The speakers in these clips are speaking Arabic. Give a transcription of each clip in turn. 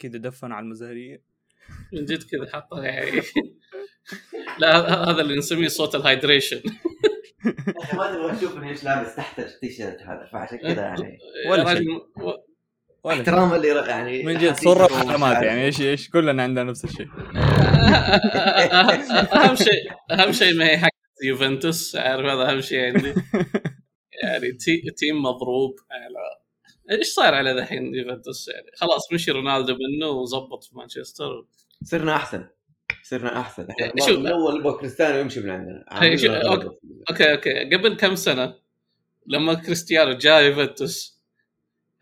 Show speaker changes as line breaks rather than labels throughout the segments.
كذا دفن على المزاريه
من جد كذا حطها يعني. لا هذا اللي نسميه صوت الهايدريشن.
ما تبغى تشوف اني إيش لابس تحت التيشيرت هذا فعشان كذا يعني.
ولا شيء. ولا.
احترام اللي يعني
من جد صرة وحرامات يعني إيش إيش كلنا عندنا نفس الشيء.
أهم شيء أهم شيء ما هي حق يوفنتوس عارف هذا أهم شيء عندي. يعني تي تيم مضروب على إيش صاير على ذحين يوفنتوس يعني؟ خلاص مشي رونالدو منه وظبط في مانشستر.
صرنا أحسن. صرنا أحسن. إحنا
يعني شوف-
من أول نبغى كريستيانو يمشي من عندنا. عاملين
okay. Okay okay. قبل كم سنة لما كريستيانو جاء يوفنتوس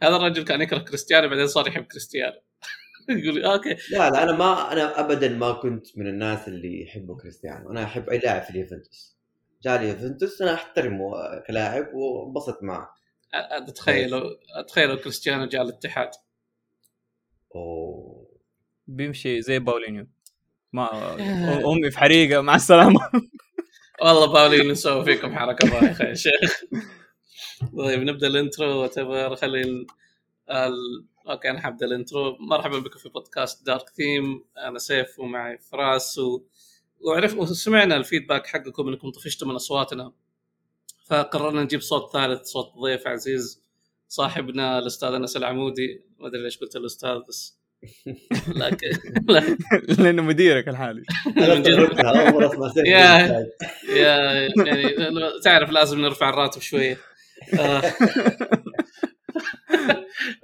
هذا الرجل كان يكره كريستيانو بعدين صار يحب كريستيانو. يقول okay.
لا لا أنا ما أنا ابدا ما كنت من الناس اللي يحبوا كريستيانو. أنا أحب أي لاعب في اليوفنتوس. جاء لي يوفنتوس أنا أحترمه كلاعب وانبسط معه.
اتخيل أتخيل كريستيانو جاء الاتحاد.
أوه.
بيمشي زي باولينيو. ما أمي في حريقة مع السلامة.
والله باولينيو نسوي فيكم حركة بايخه يا شيخ. طيب نبدأ ال intro. وتبر خلي ال... ال... okay أنا حبدأ ال intro. مرحبا بكم في بودكاست Dark Theme أنا سيف ومعي فراس و... وعرف وسمعنا الفيدباك حقكم إنكم طفشتوا من أصواتنا. فقررنا نجيب صوت ثالث صوت ضيف عزيز صاحبنا الأستاذ أنس العمودي. ما أدري ليش قلت الأستاذ بس لكن لا
لأنه مديرك الحالي.
يا-. يا يعني تعرف لازم نرفع الراتب شوية. آه.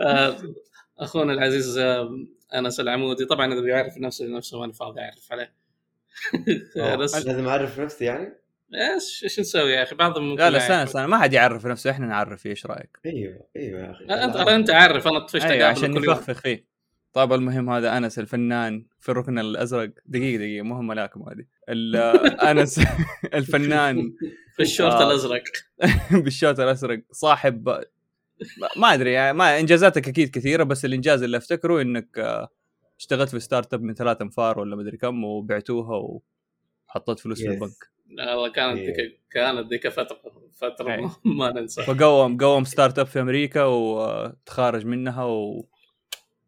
آه، أخونا العزيز آه، أنس العمودي. طبعا إذا بيعرف نفسه لنفسه وأنا فاضي أعرف عليه.
لازم أعرف نفسي يعني؟
إيش إيش نسوي يا أخي؟ بعضهم
لا لا
ما
استنى. استنى ما حد يعرف نفسه. إحنا نعرف فيه إيش رأيك؟
أيوه أيوه يا أخي.
انت أنت عارف. أنا طفشت أقابل
عشان نفخفخ فيه. طيب المهم هذا أنس الفنان في الركن الأزرق. دقيقة دقيقة مو هم ملاكم هذه. ال- أنس الفنان.
في الشورت
آه.
الأزرق.
بالشوت الأزرق. صاحب ما- أدري يعني ما إنجازاتك أكيد كثيرة بس الإنجاز اللي أفتكره إنك آه، اشتغلت في startup من ثلاث أنفار ولا مدري كم وبعتوها وحطيت فلوس في
Yes.
البنك.
والله كانت
إيه.
ذيك كانت ذيك فتره فترة
أي.
ما ننسى
فقوم قوم ستارت أب في أمريكا وتخارج منها و...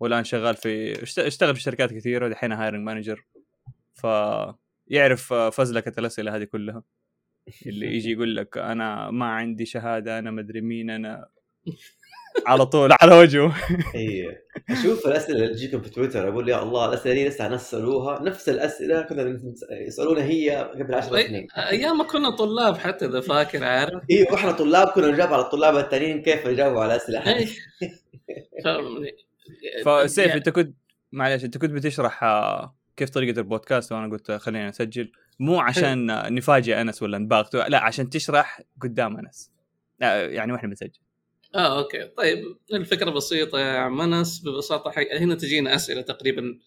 والآن شغال في اشت- اشتغل في شركات كثيرة دحين hiring manager ف يعرف فزلكة الأسئلة هذه كلها اللي يجي يقول لك أنا ما عندي شهادة أنا مدري مين أنا على طول على وجهه.
أيوه أشوف الأسئلة اللي تجيكم في تويتر أقول يا الله الأسئلة دي لسه ناس سالوها نفس الأسئلة كنا يسالونا هي قبل 10 سنين.
أيام ما كنا طلاب حتى إذا فاكر عارف؟
أيوه وإحنا طلاب كنا نجاوب على الطلاب الثانيين كيف يجاوبوا على الأسئلة.
إيه.
فسيف
يعني-
أنت كنت معلش أنت كنت بتشرح آه، كيف طريقة البودكاست؟ وأنا قلت خلينا نسجل. مو عشان آه، نفاجئ أنس ولا نباغته لا عشان تشرح قدام أنس. لا، يعني وإحنا بنسجل.
آه أوكي. طيب الفكرة بسيطة يا عم أنس ببساطة حي... هنا تجينا أسئلة تقريبا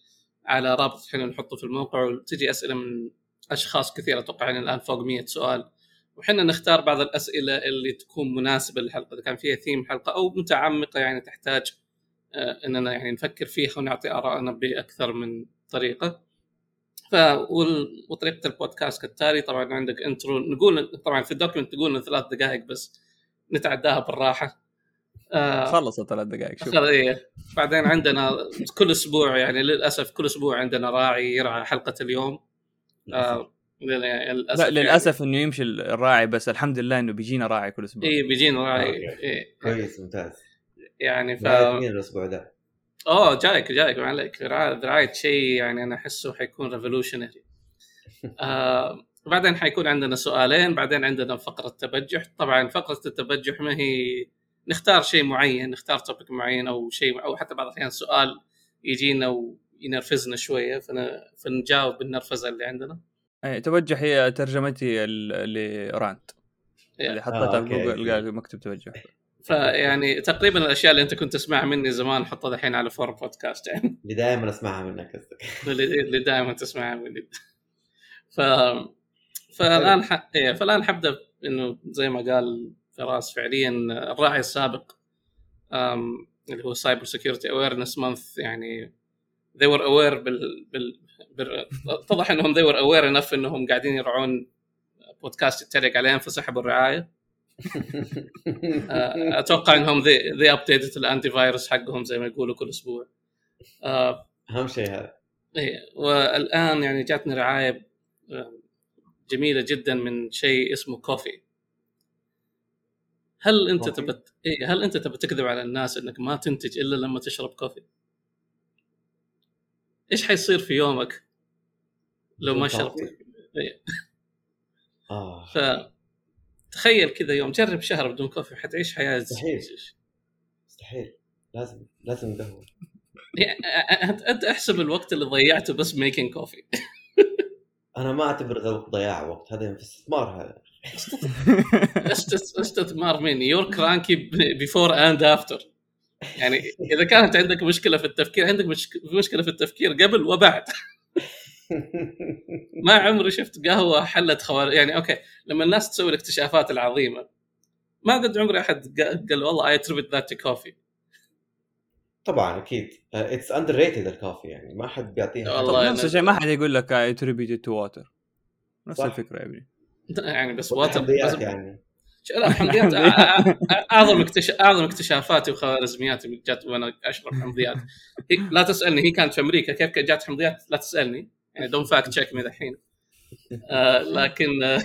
على رابط إحنا نحطه في الموقع وتجي أسئلة من أشخاص كثير أتوقع الآن فوق 100 سؤال. وحنا نختار بعض الأسئلة اللي تكون مناسبة للحلقة إذا كان فيها ثيم حلقة أو متعمقة يعني تحتاج آه إننا يعني نفكر فيها ونعطي ارائنا بأكثر من طريقة. ف وطريقة البودكاست كالتالي طبعا عندك intro نقول طبعا في ال document تقول ثلاث دقائق بس نتعداها بالراحة. آه
خلص ثلاث دقائق شوف
إيه. بعدين عندنا كل أسبوع يعني للأسف كل أسبوع عندنا راعي يرعى حلقة اليوم آه للأسف
لا للأسف إنه يمشي الراعي بس الحمد لله إنه بيجينا راعي كل أسبوع
يعني اي بيجينا راعي
okay.
إيه.
كويس ممتاز
يعني ف
مين الأسبوع ده؟
اوه جايك جايك ما عليك رعاية رعاية شيء يعني أنا أحسه حيكون revolutionary آه بعدين حيكون عندنا سؤالين بعدين عندنا فقرة تبجح طبعا فقرة التبجح ما هي نختار شيء معين نختار topic معين أو شيء أو حتى بعض الأحيان سؤال يجينا وينرفزنا شوية فن... فنجاوب بالنرفزة اللي عندنا.
اي توجه هي ترجمتي ال- ل rant
اللي.
حطيتها
آه،
في
okay.
جوجل قال مكتوب توجه.
فيعني تقريبا الأشياء اللي أنت كنت تسمعها مني زمان حطها الحين على four بودكاست يعني.
اللي دائما أسمعها منك قصدك.
اللي اللي دائما تسمعها مني. ف فالآن ح... إيه فالآن حبدأ إنه زي ما قال فراس فعليا الراعي السابق. اللي هو cyber security awareness month يعني they were aware بال... بال... بال... اتضح إنهم they were aware enough إنهم قاعدين يرعون بودكاست يتريق عليهم فسحبوا الرعاية. آه، أتوقع إنهم they they updated ال antivirus حقهم زي ما يقولوا كل أسبوع. آه،
أهم شيء هذا.
إيه والآن يعني جاتني رعاية آه، جميلة جدا من شيء اسمه coffee هل
أنت؟
تبى إيه هل أنت تبى تكذب على الناس إنك ما تنتج إلا لما تشرب coffee؟ إيش حيصير في يومك لو ما شربت؟
coffee؟
إيه.
آه
ف تخيل كذا يوم جرب شهر بدون coffee حتعيش حياة
مستحيل. مستحيل لازم لازم قهوه
يعني انت أنت أحسب الوقت اللي ضيعته بس making coffee
أنا ما أعتبر ضياع وقت هذا استثمار هذا
استثمار man you're cranky before and after يعني إذا كانت عندك مشكلة في التفكير عندك مشك... مشكلة في التفكير قبل وبعد. ما عمري شفت قهوة حلت خوارج يعني أوكي لما الناس تسوي الاكتشافات العظيمة ما قد عمري أحد قا- قال والله اي اتربت ذات كوفي
طبعا أكيد. اتس اندر ريتد الكوفي يعني ما حد بيعطيها.
والله
نفس الشيء ما حد يقول لك اي تريبيوت تو واتر نفس. الفكرة يا ابني
يعني بس واتر بس
يعني.
لا حمضيات أعظم اكتشاف أعظم اكتشافاتي وخوارزمياتي جات وأنا أشرب حمضيات. لا تسألني هي كانت في أمريكا. كيف جات حمضيات؟ لا تسألني. يعني don't fact check me الحين آه لكن آه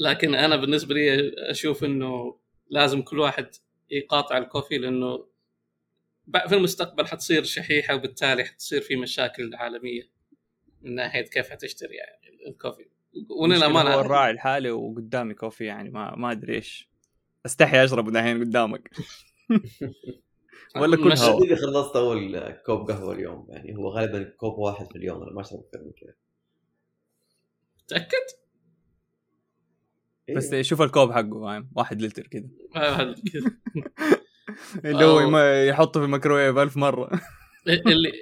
لكن أنا بالنسبة لي أشوف إنه لازم كل واحد يقاطع ال coffee لأنه في المستقبل حتصير شحيحة وبالتالي حتصير في مشاكل عالمية من ناحية كيف حتشتري يعني ال coffee.
المشكلة هو
وللامانه
الراعي الحالي وقدامي coffee يعني ما ما أدري إيش. أستحي أشرب دحين قدامك. ولا كل
مش-
هوا.
اللي خلصت أول كوب قهوة اليوم. يعني هو غالبا كوب واحد في اليوم أنا ما أشرب أكثر من كذا.
تأكد؟
إيه.
بس شوف الكوب حقه فاهم؟ واحد لتر كذا.
آه، كذا.
اللي هو يحطه في الميكروويف ألف مرة.
اللي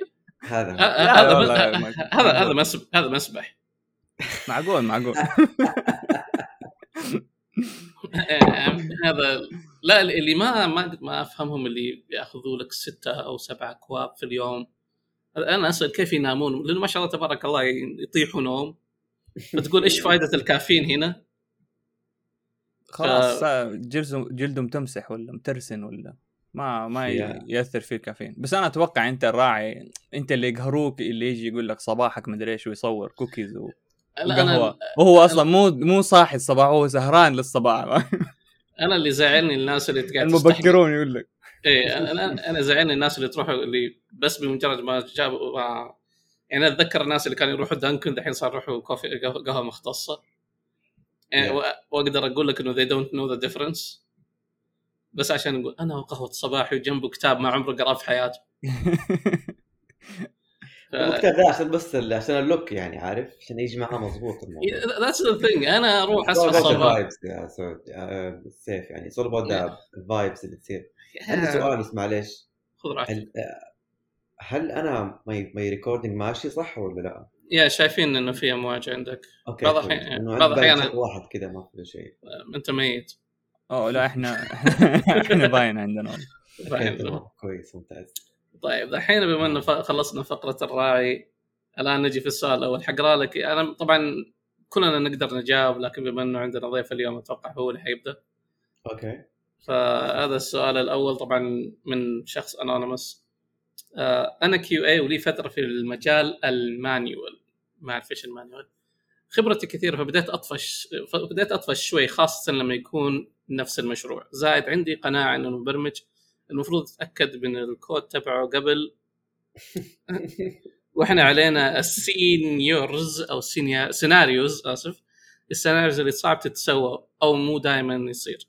هذا.
آه، آه، هذا
ما-
هذا هذا مسبح هذا مسبح
معقول معقول.
آه، هذا لا اللي ما ما ما أفهمهم اللي بياخذوا لك ستة أو سبعة أكواب في اليوم. أنا أسأل كيف ينامون؟ لأنه ما شاء الله تبارك الله يطيحوا نوم. فتقول إيش فائده الكافيين هنا؟
خلاص جلدهم جلدهم تمسح ولا مترسن ولا ما ما. يأثر فيه الكافيين. بس أنا أتوقع أنت الراعي أنت اللي يقهروك اللي يجي يقول لك صباحك مدري إيش ويصور كوكيز و-
وقهوة.
وهو أصلا مو مو صاحي الصباح هو سهران للصباح.
أنا اللي زعلني الناس اللي قاعد تستحمل.
المبكرون يقول لك.
إيه أنا أنا زعلني الناس اللي تروح اللي بس بمجرد ما جابوا ما يعني أتذكر الناس اللي كانوا يروحوا دانكن دحين صار يروحوا كوفي قهوة مختصة. يعني
Yeah.
وأقدر أقول لك إنه they don't know the difference. بس عشان نقول أنا وقهوة صباحي وجنبه كتاب ما عمره قراه في حياته.
الكتاب ده عشان بس ال- عشان ال look يعني عارف؟ عشان يجي معاه مضبوط الموضوع.
that's the thing
أنا أروح
اصحى الصباح.
vibes يا سعود. آه، السيف يعني. It's all about the vibes اللي تصير. عندي سؤال بس معلش
خذ راحتك.
هل آه، هل أنا my my recording ماشي صح ولا لا؟
يا شايفين إنه في أمواج عندك.
okay
بعض
لأنه
بعض
شيء واحد كذا ما في شيء.
أنت ميت.
أوه لا إحنا إحنا باين عندنا.
كويس ممتاز.
طيب الحين بما انه خلصنا فقرة الراعي الآن نجي في السؤال الأول. حقرا لك أنا طبعا كلنا نقدر نجاوب لكن بما إنه عندنا ضيف اليوم أتوقع هو اللي حيبدأ.
okay.
فهذا السؤال الأول طبعا من شخص anonymous آه أنا QA ولي فترة في المجال ال manual. ما أعرف إيش ال manual. خبرتي كثيرة فبديت أطفش فبديت أطفش شوي خاصة لما يكون نفس المشروع. زائد عندي قناعة إنه المبرمج المفروض اتاكد من الكود تبعه قبل. وإحنا علينا ال seniors أو senior scenarios آسف. ال scenarios اللي صعب تتسوى أو مو دائما يصير.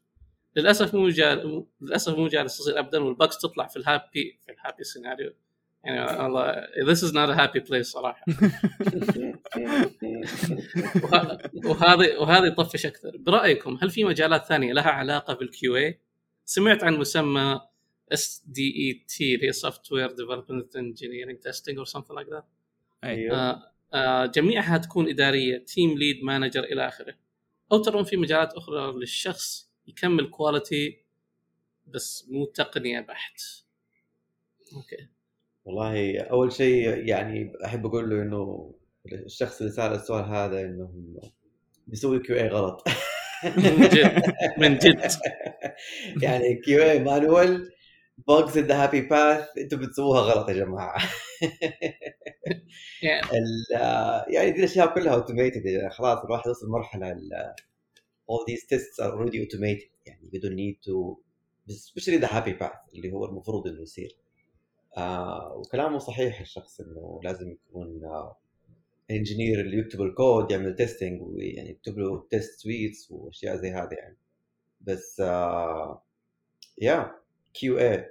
للأسف مو جال... للأسف مو جالس يصير ابدا وال bugs تطلع في ال happy في ال happy scenario يعني والله this is not a happy place صراحة. وه- وهذه وهذه يطفش أكثر. برأيكم هل في مجالات ثانية لها علاقة بال QA سمعت عن مسمى SDET اللي هي software development engineering testing or something like that.
أيوه.
آه آه جميعها تكون إدارية team lead manager إلى آخره. أو ترون في مجالات أخرى للشخص يكمل quality بس مو تقنية بحت. okay
والله أول شيء يعني أحب أقول له إنه الشخص اللي سأل السؤال هذا إنه بيسوي QA غلط.
من جد. من جد.
يعني QA manual bugs in the happy path. أنتم بتسووها غلط يا جماعة.
يعني
آه، يعني دي الأشياء كلها automated يعني خلاص الواحد وصل مرحلة ال- all these tests are already automated. يعني you don't need to especially the happy path اللي هو المفروض إنه يصير. آه وكلامه صحيح الشخص إنه لازم يكون آه engineer اللي يكتب الكود يعمل testing ويعني يكتب له test suites وأشياء زي هذه يعني. بس آه يا QA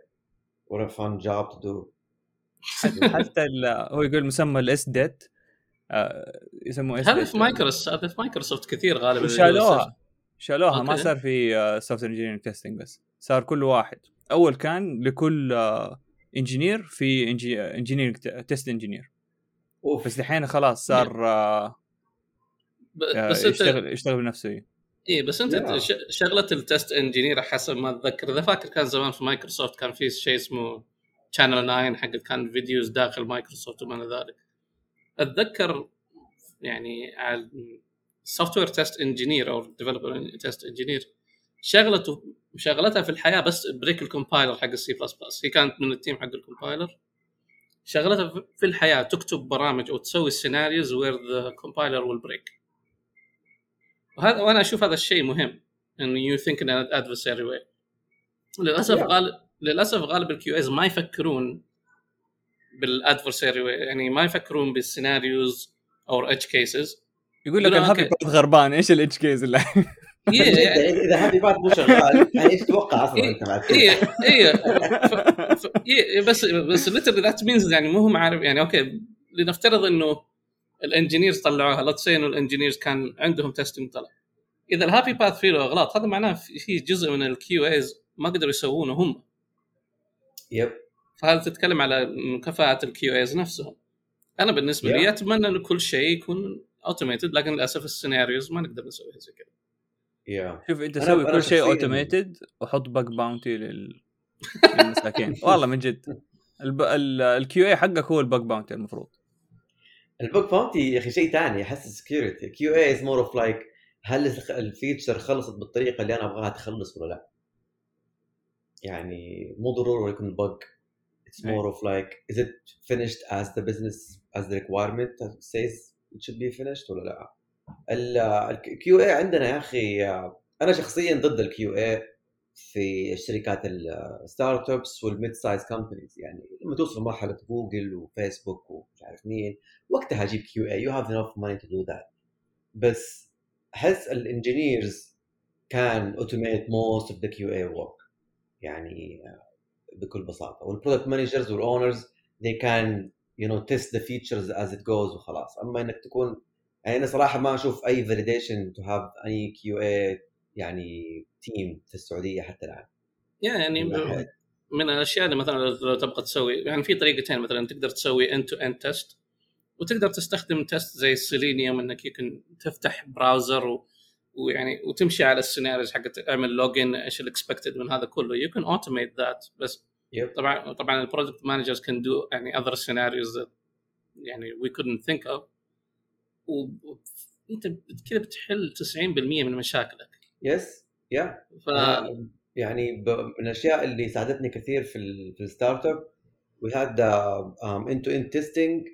what a fun job to do.
حتى ال- هو يقول مسمى ال SDET يسموه اس
هذا في مايكروسوفت هذا في مايكروسوفت كثير غالبا.
شالوها. شالوها. ما. صار في soft engineering testing بس. صار كل واحد. أول كان لكل engineer في engineering test
engineer
بس الحين خلاص صار آه، آه،
بس
يشتغل يشتغل بنفسه.
اي بس
أنت.
ش- شغلة ال test engineer حسب ما اتذكر إذا فاكر كان زمان في مايكروسوفت كان في شيء اسمه Channel 9 حق كان فيديوز داخل مايكروسوفت وما إلى ذلك. أتذكر يعني ال software test engineer أو developer test engineer شغلته شغلتها في الحياة بس break ال compiler حق السي بلس بلس هي كانت من ال team حق ال compiler. شغلتها في- الحياة تكتب برامج أو تسوي ال scenarios where the compiler will break وهذا وأنا أشوف هذا الشيء مهم انه you think in adversary way للأسف
Yeah.
غالب للأسف غالب ال QAs ما يفكرون بال adversary way يعني ما يفكرون بال scenarios أو edge cases
يقول لك
ال
happy.
path
خربان إيش ال edge case اللي
اذا happy path مو شغال. يعني إيش تتوقع أصلا؟
إيه،
انت بعد
اي اي إيه، بس بس literally that means يعني مو هم عارف يعني okay لنفترض إنه ال engineers طلعوها. لا إنه ال engineers كان عندهم testing طلع إذا ال happy path فيه له أغلاط هذا معناه في جزء من ال QAs ما قدروا يسوونه هم.
yep
فهذا تتكلم على كفاءه ال QAs نفسهم. أنا بالنسبة لي
Yeah.
أتمنى انه كل شيء يكون automated لكن للأسف ال scenarios ما نقدر نسويها زي كذا.
يا
شوف
أنت
سوي كل شيء automated وحط bug bounty لل للمساكين. والله من جد. ال QA حقك هو ال bug bounty المفروض.
ال bug bounty يا أخي شيء ثاني أحس security QA is more of like هل ال feature خلصت بالطريقة اللي أنا أبغاها تخلص ولا لا؟ يعني مو ضروري يكون It's
أي.
more of like is it finished as the business as the requirement says it should be finished ولا لا؟ ال QA عندنا يا أخي أنا شخصيا ضد ال QA في الشركات ال startups وال mid-size companies يعني لما توصل مرحلة جوجل وفيسبوك ومش عارف مين وقتها أجيب QA you have enough money to do that بس احس ال engineers can automate most of the QA work يعني بكل بساطة. وال product managers وال owners they can you know test the features as it goes وخلاص. أما إنك تكون يعني أنا صراحة ما أشوف أي validation to have any QA يعني team في السعودية حتى الآن
يعني
من
من الأشياء اللي مثلا لو تبغى تسوي يعني في طريقتين مثلا تقدر تسوي end to end test وتقدر تستخدم test زي السيلينيوم إنك يمكن تفتح browser و... ويعني وتمشي على ال scenarios حقت اعمل login إيش ال expected من هذا كله. you can automate that بس
yep
طبعا طبعا ال product managers can do يعني other scenarios يعني we couldn't think of وانت كذا بتحل 90% من مشاكلك.
yes yeah.
ف
يعني من الأشياء اللي ساعدتني كثير في ال في ال startup we had end to end testing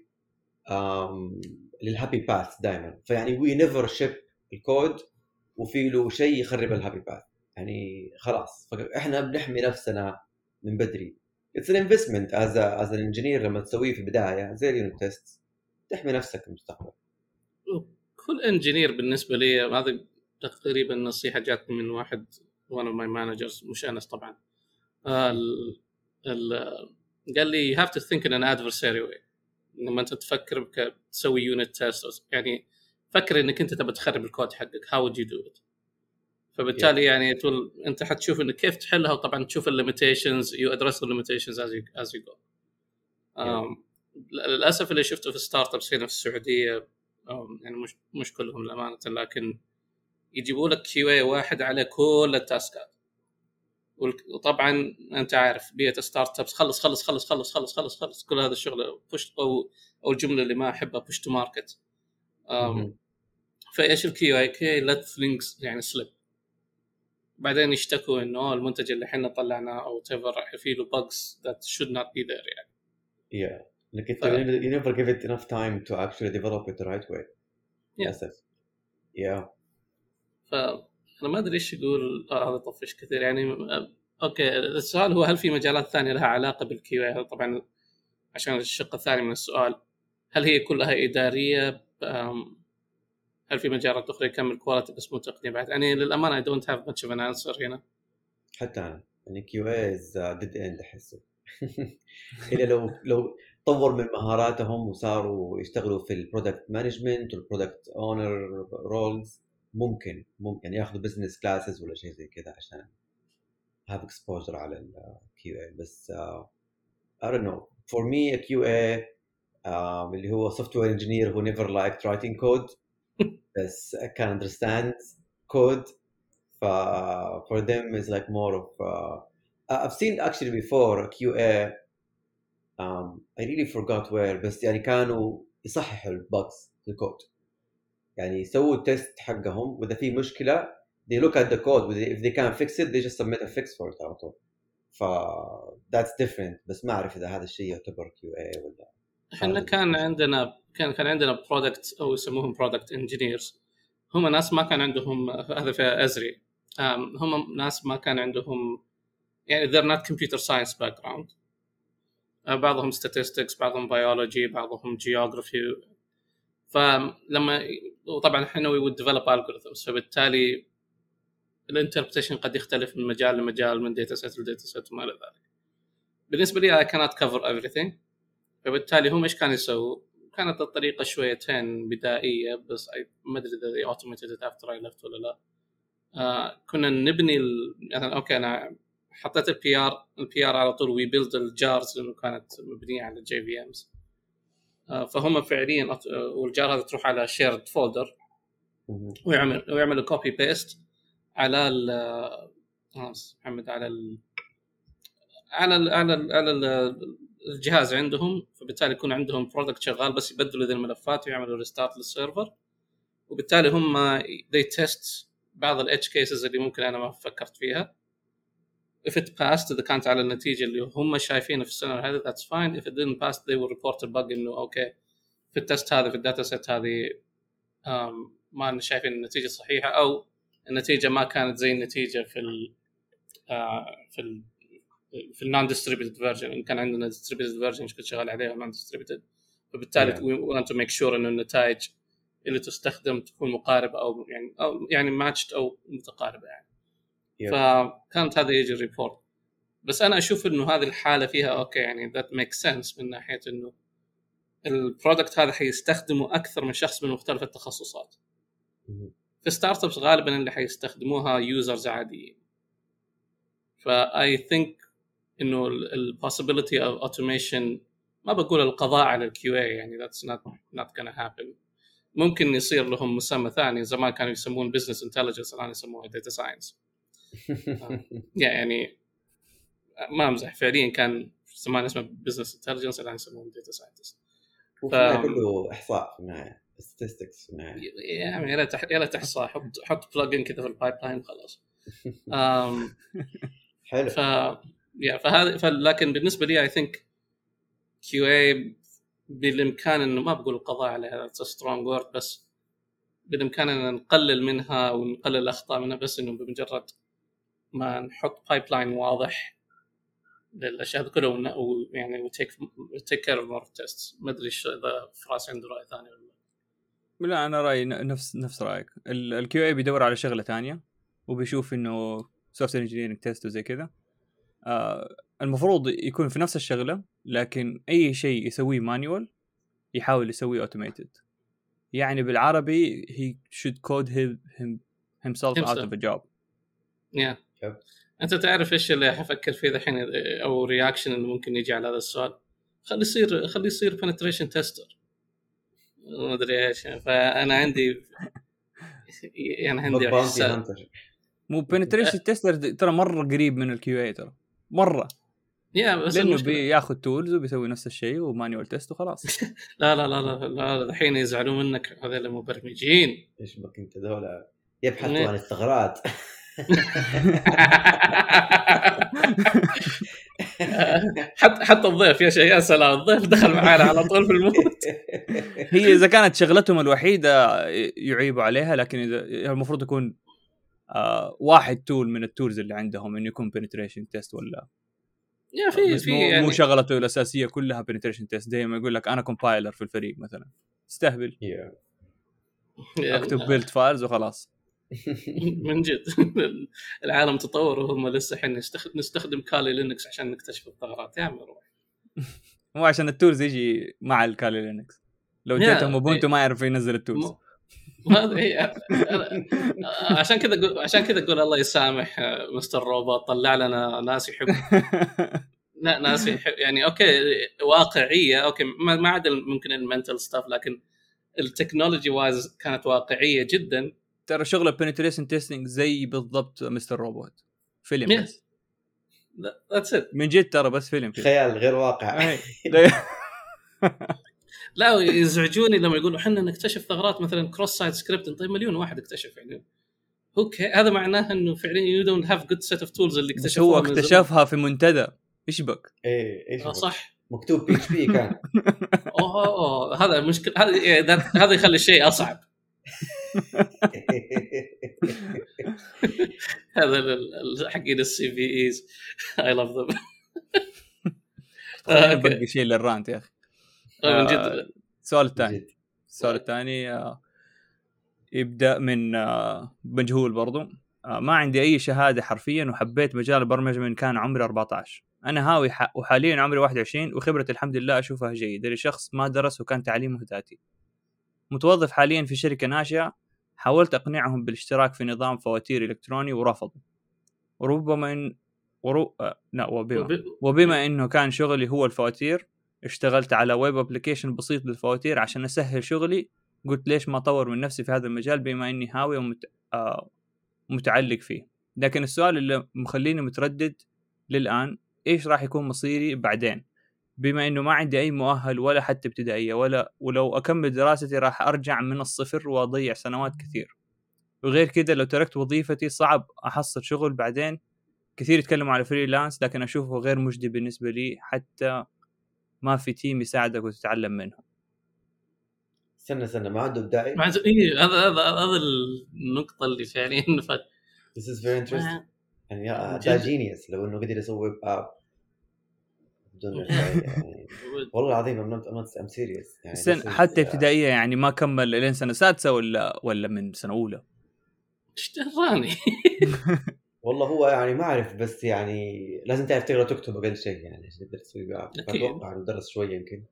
لل happy path دائما فيعني we never ship الكود وفي له شيء يخرب ال happy path يعني خلاص. فإحنا بنحمي نفسنا من بدري. it's an investment as as an engineer لما تسويه في البداية زي ال unit test تحمي نفسك في المستقبل.
كل engineer بالنسبة لي هذه تقريبا نصيحه جاتني من واحد one of my managers مش انس طبعا. ال ال قال لي you have to think in an adversary way. لما أنت تفكر بك تسوي unit test يعني فكر إنك أنت تبى تخرب الكود حقك. How would you do it? فبالتالي يعني تقول أنت حتشوف إنك كيف تحلها وطبعا تشوف ال limitations you address ال limitations as you as you go للأسف اللي شفته في startups هنا في السعودية أم، يعني مش مش كلهم للامانه لكن يجيبوا لك QA واحد على كل التاسكات وطبعا أنت عارف بيئة startups خلص خلص خلص خلص خلص خلص خلص كل هذا الشغل push أو أو الجملة اللي ما أحبها push to
market.
فإيش ال QA can let things يعني slip بعدين يشتكوا إنه المنتج اللي إحنا طلعناه أو whatever في له bugs that should not be there يعني
Yeah. انك انت you never give it enough time to actually develop it the right way.
Yeah.
للاسف. Yeah.
فانا ما أدري إيش يقول آه هذا طفش كثير يعني آه، أوكي السؤال هو هل في مجالات ثانية لها علاقة بال QA؟ طبعا عشان الشق الثاني من السؤال. هل هي كلها إدارية؟ هل في مجالات أخرى يكمل quality بس مو تقنية بعد؟ يعني للأمانة I don't have much of an answer هنا
حتى أنا. يعني QA is dead end أحسه. إلا لو لو طور من مهاراتهم وصاروا يشتغلوا في ال product management وال product owner roles ممكن ممكن ياخذوا بزنس كلاسز ولا شيء زي كذا عشان have exposure على الكيو اي بس uh, I don't know for me a QA um, اللي هو software engineer who never liked writing code بس can understand code ف for them is like more of uh, I've seen actually before a QA um, I really forgot where بس يعني كانوا يصححوا البجز في الكود يعني يسووا ال test حقهم وإذا في مشكلة they look at the code if they can't fix it they just submit a fix for it على طول. ف that's different بس ما أعرف إذا هذا الشيء يعتبر QA ولا
إحنا كان عندنا كان كان عندنا product أو يسموهم product engineers هم ناس ما كان عندهم هذا في أزري. هم ناس ما كان عندهم يعني they're not computer science background. أه، بعضهم statistics بعضهم biology بعضهم geography. فلما وطبعا إحنا would develop algorithms فبالتالي ال interpretation قد يختلف من مجال لمجال من data set ل data set وما إلى ذلك بالنسبة لي I cannot cover everything فبالتالي هم إيش كانوا يسووا؟ كانت الطريقة شويتين بدائية بس ما أدري إذا they automated it after I left ولا لا آه كنا نبني. مثلا أوكي أنا حطيت ال PR ال PR على طول we build ال JARs لأنه كانت مبنية على JVMs فهم فعليا آه، وال JAR هذا تروح على shared
folder.
ويعمل ويعمل copy paste على ال آه، محمد على ال على ال على ال على ال الجهاز عندهم. فبالتالي يكون عندهم product شغال بس يبدلوا ذي الملفات ويعملوا restart لل server وبالتالي هم they test بعض ال edge cases اللي ممكن أنا ما فكرت فيها. If it passed إذا كانت على النتيجة اللي هم شايفينها في السنة هذه that's fine. If it didn't pass they will report the bug إنه أوكي في ال test هذا في ال data set هذه ما شايفين النتيجة صحيحة أو النتيجة ما كانت زي النتيجة في ال آه، في ال في ال non-distributed version إن كان عندنا distributed version كنت شغال عليها؟ non-distributed فبالتالي
Yeah.
we want to make sure إنه النتائج اللي تستخدم تكون مقاربة أو يعني أو يعني matched أو متقاربة يعني. فكانت هذا يجي ال report بس أنا أشوف إنه هذه الحالة فيها أوكي يعني that make sense من ناحية إنه ال product هذا حيستخدمه أكثر من شخص من مختلف التخصصات. في startups غالبا اللي حيستخدموها users عاديين. ف I think إنه ال possibility of automation ما بقول القضاء على ال QA يعني that's not not gonna happen ممكن يصير لهم مسمى ثاني زمان كانوا يسمون business intelligence الآن يسموها data science يعني ما أمزح. فعليا كان زمان اسمه business intelligence الآن يسمونه data
scientist النهاية كله إحصاء في النهاية statistics في النهاية.
يعني يا ريت يا ريت احصاء حط حط plugin كذا في ال pipeline خلاص أم،
حلو.
ف yeah فهذا فلكن بالنسبة لي I think QA بالإمكان إنه ما بقول القضاء عليها strong word بس بالإمكان إن نقلل منها ونقلل الأخطاء منها بس إنه بمجرد ما نحط pipeline واضح للأشياء هذه كلها ويعني و take take care of more test ما أدري إذا فراس عنده رأي ثاني ولا لا.
أنا رأيي نفس نفس رأيك. ال QA بيدور على شغلة ثانية وبيشوف إنه software engineering test وزي كذا. آه المفروض يكون في نفس الشغلة لكن أي شيء يسويه manual يحاول يسويه automated يعني بالعربي he should code him, him himself out of a job.
yeah
أنت تعرف إيش اللي حفكر فيه الحين أو reaction اللي ممكن يجي على هذا السؤال؟ خلي يصير خلي يصير penetration tester ما أدري إيش فأنا عندي يعني عندي
إحساس.
مو penetration tester ترى مرة قريب من ال QA ترى. مرة.
yeah بس لأنه
بياخذ tools وبيسوي نفس الشيء و manual test وخلاص.
لا لا لا لا لا الحين يزعلون منك هذول المبرمجين.
إيش بك أنت دولة يبحثوا
إيه.
عن الثغرات.
حتى حتى الضيف يا شيخ يا سلام. الضيف دخل معانا على طول في ال mood.
هي إذا كانت شغلتهم الوحيدة يعيبوا عليها لكن اذا المفروض يكون آه واحد tool من ال tools اللي عندهم إنه يكون penetration test ولا
yeah في
بس
في
مو,
يعني
مو شغلته الأساسية كلها penetration test زي ما يقول لك أنا compiler في الفريق مثلا. استهبل.
Yeah.
أكتب build files وخلاص.
من جد. العالم تطور وهم لسه الحين نستخدم Kali Linux عشان نكتشف الثغرات يا عمي روح.
مو عشان ال tools يجي مع ال Kali Linux. لو
yeah،
اديتهم Ubuntu ما يعرف ينزل
ال tools. أنا- عشان كذا أقول- عشان كذا أقول الله يسامح آه، Mr. Robot طلع لنا ناس يحب لا ناس يحب يعني okay واقعية. okay ما ما عدا ممكن ال mental stuff لكن ال technology wise كانت واقعية جدا.
ترى شغل ال penetration testing زي بالضبط Mr. Robot فيلم
Yes.
بس.
that's it
من جد ترى بس فيلم كذا.
خيال غير واقع.
لا يزعجوني لما يقولوا إحنا نكتشف ثغرات مثلا cross site script طيب مليون واحد اكتشف يعني. okay هذا معناه إنه فعليا you don't have good set of tools اللي اكتشفوها
هو. اكتشفها في منتدى. إيش بك؟
إيه إيش
آه،؟ صح.
مكتوب PHP كان.
أوه أوه، هذا مشكلة هذا إيه، هذا يخلي الشيء أصعب. هذا حقين ال CVEs I
love
them.
باقي شيء لل rant يا أخي.
من جد.
آه، السؤال الثاني
جد.
السؤال الثاني آه، يبدأ من آه، مجهول برضو. آه، ما عندي أي شهادة حرفيا وحبيت مجال البرمجة من كان عمري 14 أنا هاوي ح... وحاليا عمري 21 وخبرتي الحمد لله أشوفها جيدة لشخص ما درس وكان تعليمه ذاتي. متوظف حاليا في شركة ناشئة حاولت أقنعهم بالاشتراك في نظام فواتير إلكتروني ورفضوا. وربما ان ورو... آه، لا وبما
وب-
وبما إنه كان شغلي هو الفواتير اشتغلت على web application بسيط للفواتير عشان أسهل شغلي. قلت ليش ما أطور من نفسي في هذا المجال بما إني هاوي ومت... آه متعلق فيه. لكن السؤال اللي مخليني متردد للآن إيش راح يكون مصيري بعدين؟ بما إنه ما عندي أي مؤهل ولا حتى ابتدائية ولا ولو أكمل دراستي راح أرجع من الصفر وأضيع سنوات كثير. وغير كذا لو تركت وظيفتي صعب أحصل شغل بعدين. كثير يتكلموا على freelance لكن أشوفه غير مجدي بالنسبة لي حتى ما في team يساعدك وتتعلم منه.
استنى استنى ما عنده ابتدائي
مع ز- إيه، هذا هذا هذا النقطة اللي فعليا ف...
This is very interesting. يعني يا-
جد.
ده genius لو إنه قدر يسوي web app بدون يعني. والله العظيم not I'm serious. يعني
سن حتى ابتدائية يعني ما كمل لين سنة سادسة ولا ولا من سنة أولى؟
إيش دراني؟
والله هو يعني ما أعرف بس يعني لازم تعرف تقرأ وتكتب أقل شيء يعني عشان تقدر تسوي. أتوقع إنه درس شوية يمكن.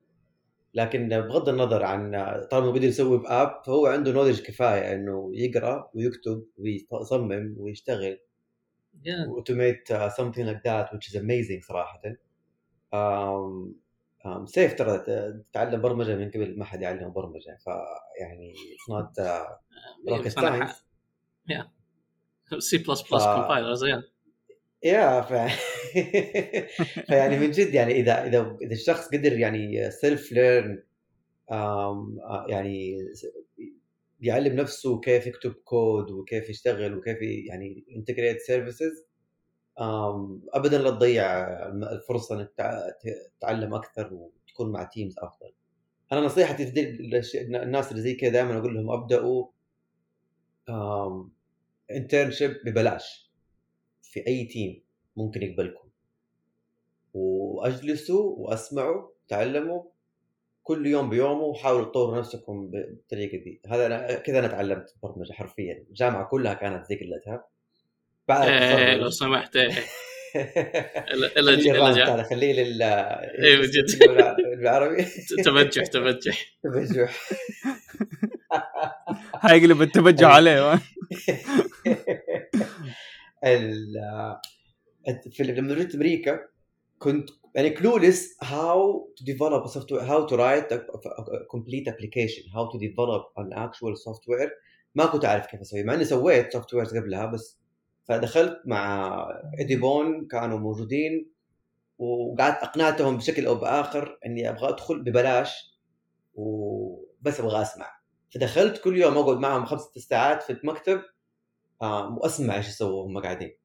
لكن بغض النظر عن طالما بده يسوي web app فهو عنده knowledge كفاية إنه يقرأ ويكتب ويصمم ويشتغل automate uh, something like that which is amazing صراحة. um, سيف ترى ت- تتعلم برمجة من قبل ما حد يعلم برمجة فيعني uh, rocket
بس أنا
science.
ح- سي بلس بلس
ف-
compiler زين.
يا ف... فيعني من جد يعني إذا إذا إذا الشخص قدر يعني self learn يعني يعلم نفسه كيف يكتب كود وكيف يشتغل وكيف يعني integrate services ابدا لا تضيع الفرصة إنك تع- تتعلم أكثر وتكون مع teams أفضل. أنا نصيحتي الناس اللي زي كذا دائما أقول لهم أبدأوا internship ببلاش. في أي team ممكن يقبلكم. وأجلسوا وأسمعوا تعلموا كل يوم بيومه وحاولوا تطوروا نفسكم بالطريقة دي. هذا أنا كذا أنا تعلمت برمجة حرفيا. الجامعة كلها كانت زي قلتها. بعد
إيه،
التخرج-
لو سمحت إيه.
الرانت
إلا
هذا خليه لل
إيه، بجد.
بالعربي.
تبجح تبجح
تبجح
حيقلب التبجح عليه.
ال- في لما رحت أمريكا كنت يعني clueless how to develop software how to write complete application how to develop an actual software ما كنت أعرف كيف أسوي مع إني سويت softwares قبلها بس فدخلت مع ايديبون كانوا موجودين وقعدت أقنعتهم بشكل أو بآخر إني أبغى أدخل ببلاش وبس أبغى أسمع. فدخلت كل يوم أقعد معهم خمس ست ساعات في المكتب وأسمع إيش يسووا هم قاعدين.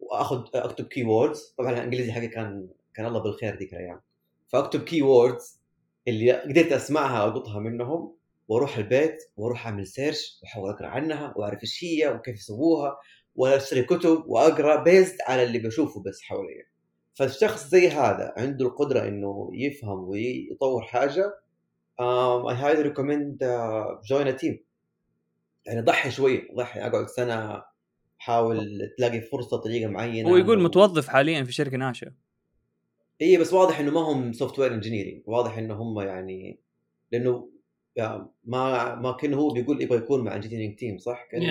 وأخذ أكتب keywords طبعا الإنجليزي حقي كان كان الله بالخير ذيك الأيام. فأكتب keywords اللي قدرت أسمعها وأضبطها منهم وأروح البيت وأروح أعمل search وأحاول أقرأ عنها وأعرف إيش هي وكيف يسووها. واشتري كتب وأقرأ based على اللي بشوفه بس حواليا فالشخص زي هذا عنده القدرة إنه يفهم ويطور حاجة I highly recommend join a team يعني ضحي شوي ضحي أقعد سنة حاول تلاقي فرصة طريقة معينة.
هو يقول متوظف حاليا في شركة ناشئة.
اي بس واضح إنه ما هم software engineering واضح إنه هم يعني لأنه ما ما كان هو بيقول يبغى يكون مع engineering team صح؟ كان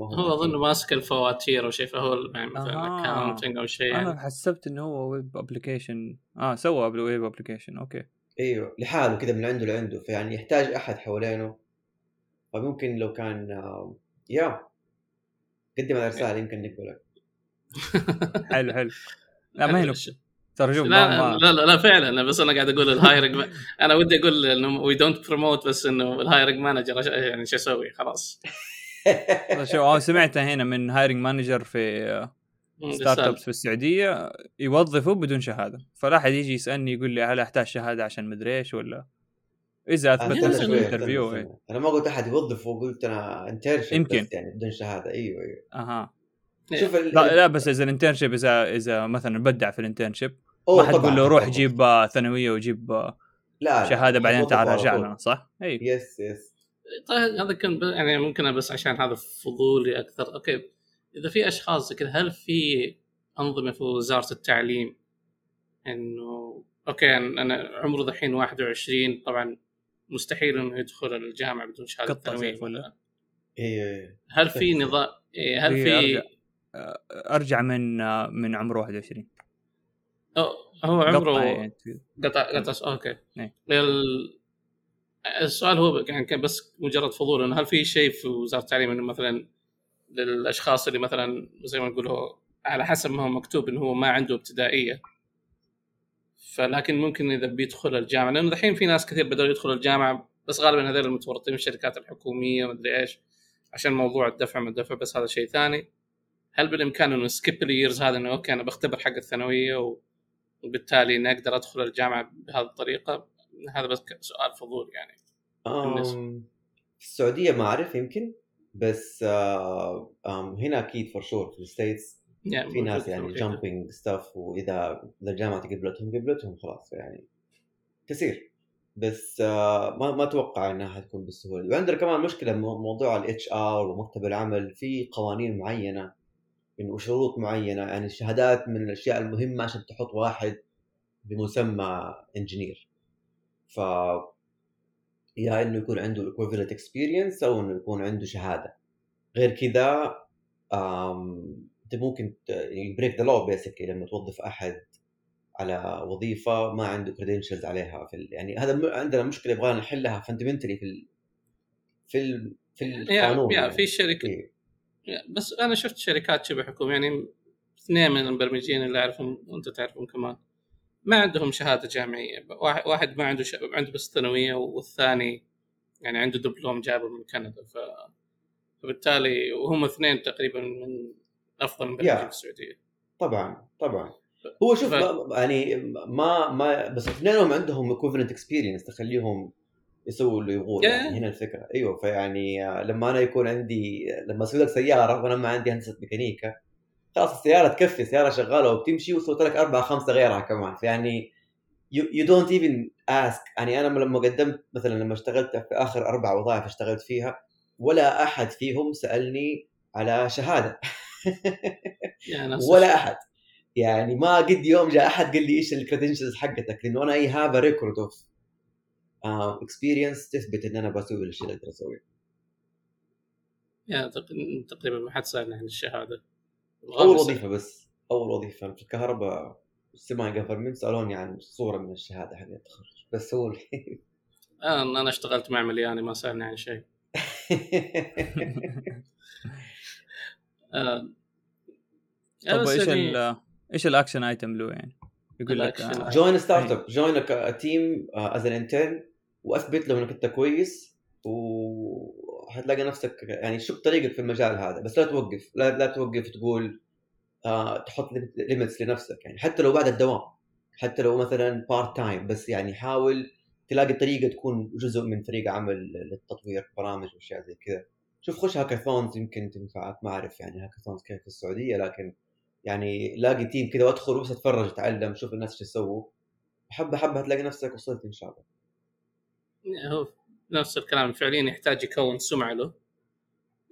هو أظن ماسك الفواتير أو شيء فهو يعني مثلا accounting أو شيء يعني.
أنا حسبت إنه هو web application آه سوى web application أوكي.
إيوه لحاله كذا من عنده لعنده فيعني يحتاج أحد حوالينه. فممكن لو كان آه، يا قدم على رساله يمكن نقبلك
حلو حلو. لا ما هي
ترى شوف لا, لا لا لا فعلا. بس أنا قاعد أقول ال hiring أنا ودي أقول إنه we don't promote بس إنه ال hiring manager يعني شو أسوي؟ خلاص.
شو سمعتها هنا من hiring manager في startups في السعودية يوظفوا بدون شهادة. فلا احد يجي يسألني يقول لي هل أحتاج شهادة عشان مدري إيش ولا؟ إذا
أثبت في ال interview أنا ما قلت أحد يوظف وقلت أنا internship يمكن. يعني بدون شهادة. أيوه أيوه.
أها. شوف لا, لا بس إذا ال internship إذا إذا مثلا بدع في ال internship ما حتقول له روح جيب ثانوية وجيب لا شهادة لا بعدين تعال راجعنا صح؟
أي. yes yes.
طيب هذا كان يعني ممكن بس عشان هذا فضولي أكثر. okay. إذا في أشخاص زي كذا هل في أنظمة في وزارة التعليم؟ إنه okay أنا عمره دحين 21 طبعا مستحيل إنه يدخل الجامعة بدون شهادة ثانوية. ولا؟
اي
هل في نظام إيه هل في
أرجع, أرجع من من عمره 21
هو عمره يعني قطع قطع أوكي. إيه. السؤال هو يعني كان بس مجرد فضول إنه هل في شيء في وزارة التعليم إنه مثلا للأشخاص اللي مثلا زي ما نقول هو على حسب ما هو مكتوب إنه هو ما عنده ابتدائية؟ فلكن ممكن إذا بيدخل الجامعة لأنه الحين في ناس كثير بدأوا يدخلوا الجامعة بس غالبا هذول المتورطين في الشركات الحكومية ومدري إيش عشان موضوع الدفع من الدفع بس هذا شيء ثاني. هل بالإمكان إنه skip ال years هذا إنه okay أنا بختبر حق الثانوية و... وبالتالي إني أقدر أدخل الجامعة بهذه الطريقة هذا بس سؤال فضول يعني.
في السعودية ما أعرف يمكن بس آه هنا أكيد for sure في ال States يعني في ناس يعني jumping stuff وإذا إذا الجامعة قبلتهم قبلتهم خلاص يعني. كثير. بس آه ما ما أتوقع إنها حتكون بالسهولة. وعندنا كمان مشكلة موضوع ال HR ومكتب العمل في قوانين معينة انه شروط معينة يعني الشهادات من الأشياء المهمة عشان تحط واحد بمسمى engineer ف yeah إنه يكون عنده equivalent experience أو إنه يكون عنده شهادة غير كذا أنت ممكن break the law basically لما توظف أحد على وظيفة ما عنده credentials عليها في يعني هذا عندنا مشكلة يبغى نحلها fundamentally في ال في ال في القانون
يعني. في شركة إيه. بس أنا شفت شركات شبه حكوميه يعني اثنين من المبرمجين اللي أعرفهم وأنت تعرفهم كمان. ما عندهم شهادة جامعية واحد ما عنده ش... عنده بس ثانوية والثاني يعني عنده دبلوم جابه من كندا ف... فبالتالي وهم اثنين تقريبا من أفضل المبرمجين في السعودية.
طبعا طبعا. هو شوف ف... يعني ما ما بس اثنينهم عندهم equivalent experience تخليهم يسووا اللي يبغوه يعني هنا الفكرة. أيوه فيعني لما أنا يكون عندي لما أسوي لك سيارة وأنا ما عندي هندسة ميكانيكا خلاص السيارة تكفي السيارة شغالة وبتمشي وسويت لك أربعة خمسة غيرها كمان. فيعني you don't even ask يعني أنا لما قدمت مثلا لما اشتغلت في آخر أربع وظائف اشتغلت فيها ولا أحد فيهم سألني على شهادة. ولا أحد. يعني ما قد يوم جاء أحد قال لي إيش ال credentials حقتك لأنه أنا I have record of experience تثبت إن أنا بسوي الشيء اللي أقدر أسويه.
يعني تقريبا ما حد سألني عن الشهادة.
أول وظيفة بس أول وظيفة. في الكهرباء semi government سألوني عن صورة من الشهادة حق التخرج بس هو
أنا أنا اشتغلت مع ملياني ما سألني عن شيء.
آه. طب إيش ال إيش ال action item له يعني؟
يقول لك جوين ستارت اب جوين تيم از ان انترن وأثبت له إنك أنت كويس و حتلاقي نفسك يعني شوف طريقك في المجال هذا. بس لا توقف لا, لا توقف تقول آه تحط limits لنفسك. يعني حتى لو بعد الدوام حتى لو مثلا part time بس يعني حاول تلاقي طريقة تكون جزء من فريق عمل للتطوير برامج وأشياء زي كذا. شوف خش hackathons يمكن تنفعك. ما أعرف يعني hackathons كيف في السعودية لكن يعني لاقي team كذا وأدخل وبس أتفرج أتعلم شوف الناس إيش يسووا. حبه حبه هتلاقي نفسك وصلت إن شاء الله.
هو نفس الكلام فعليا يحتاج يكون سمعة له.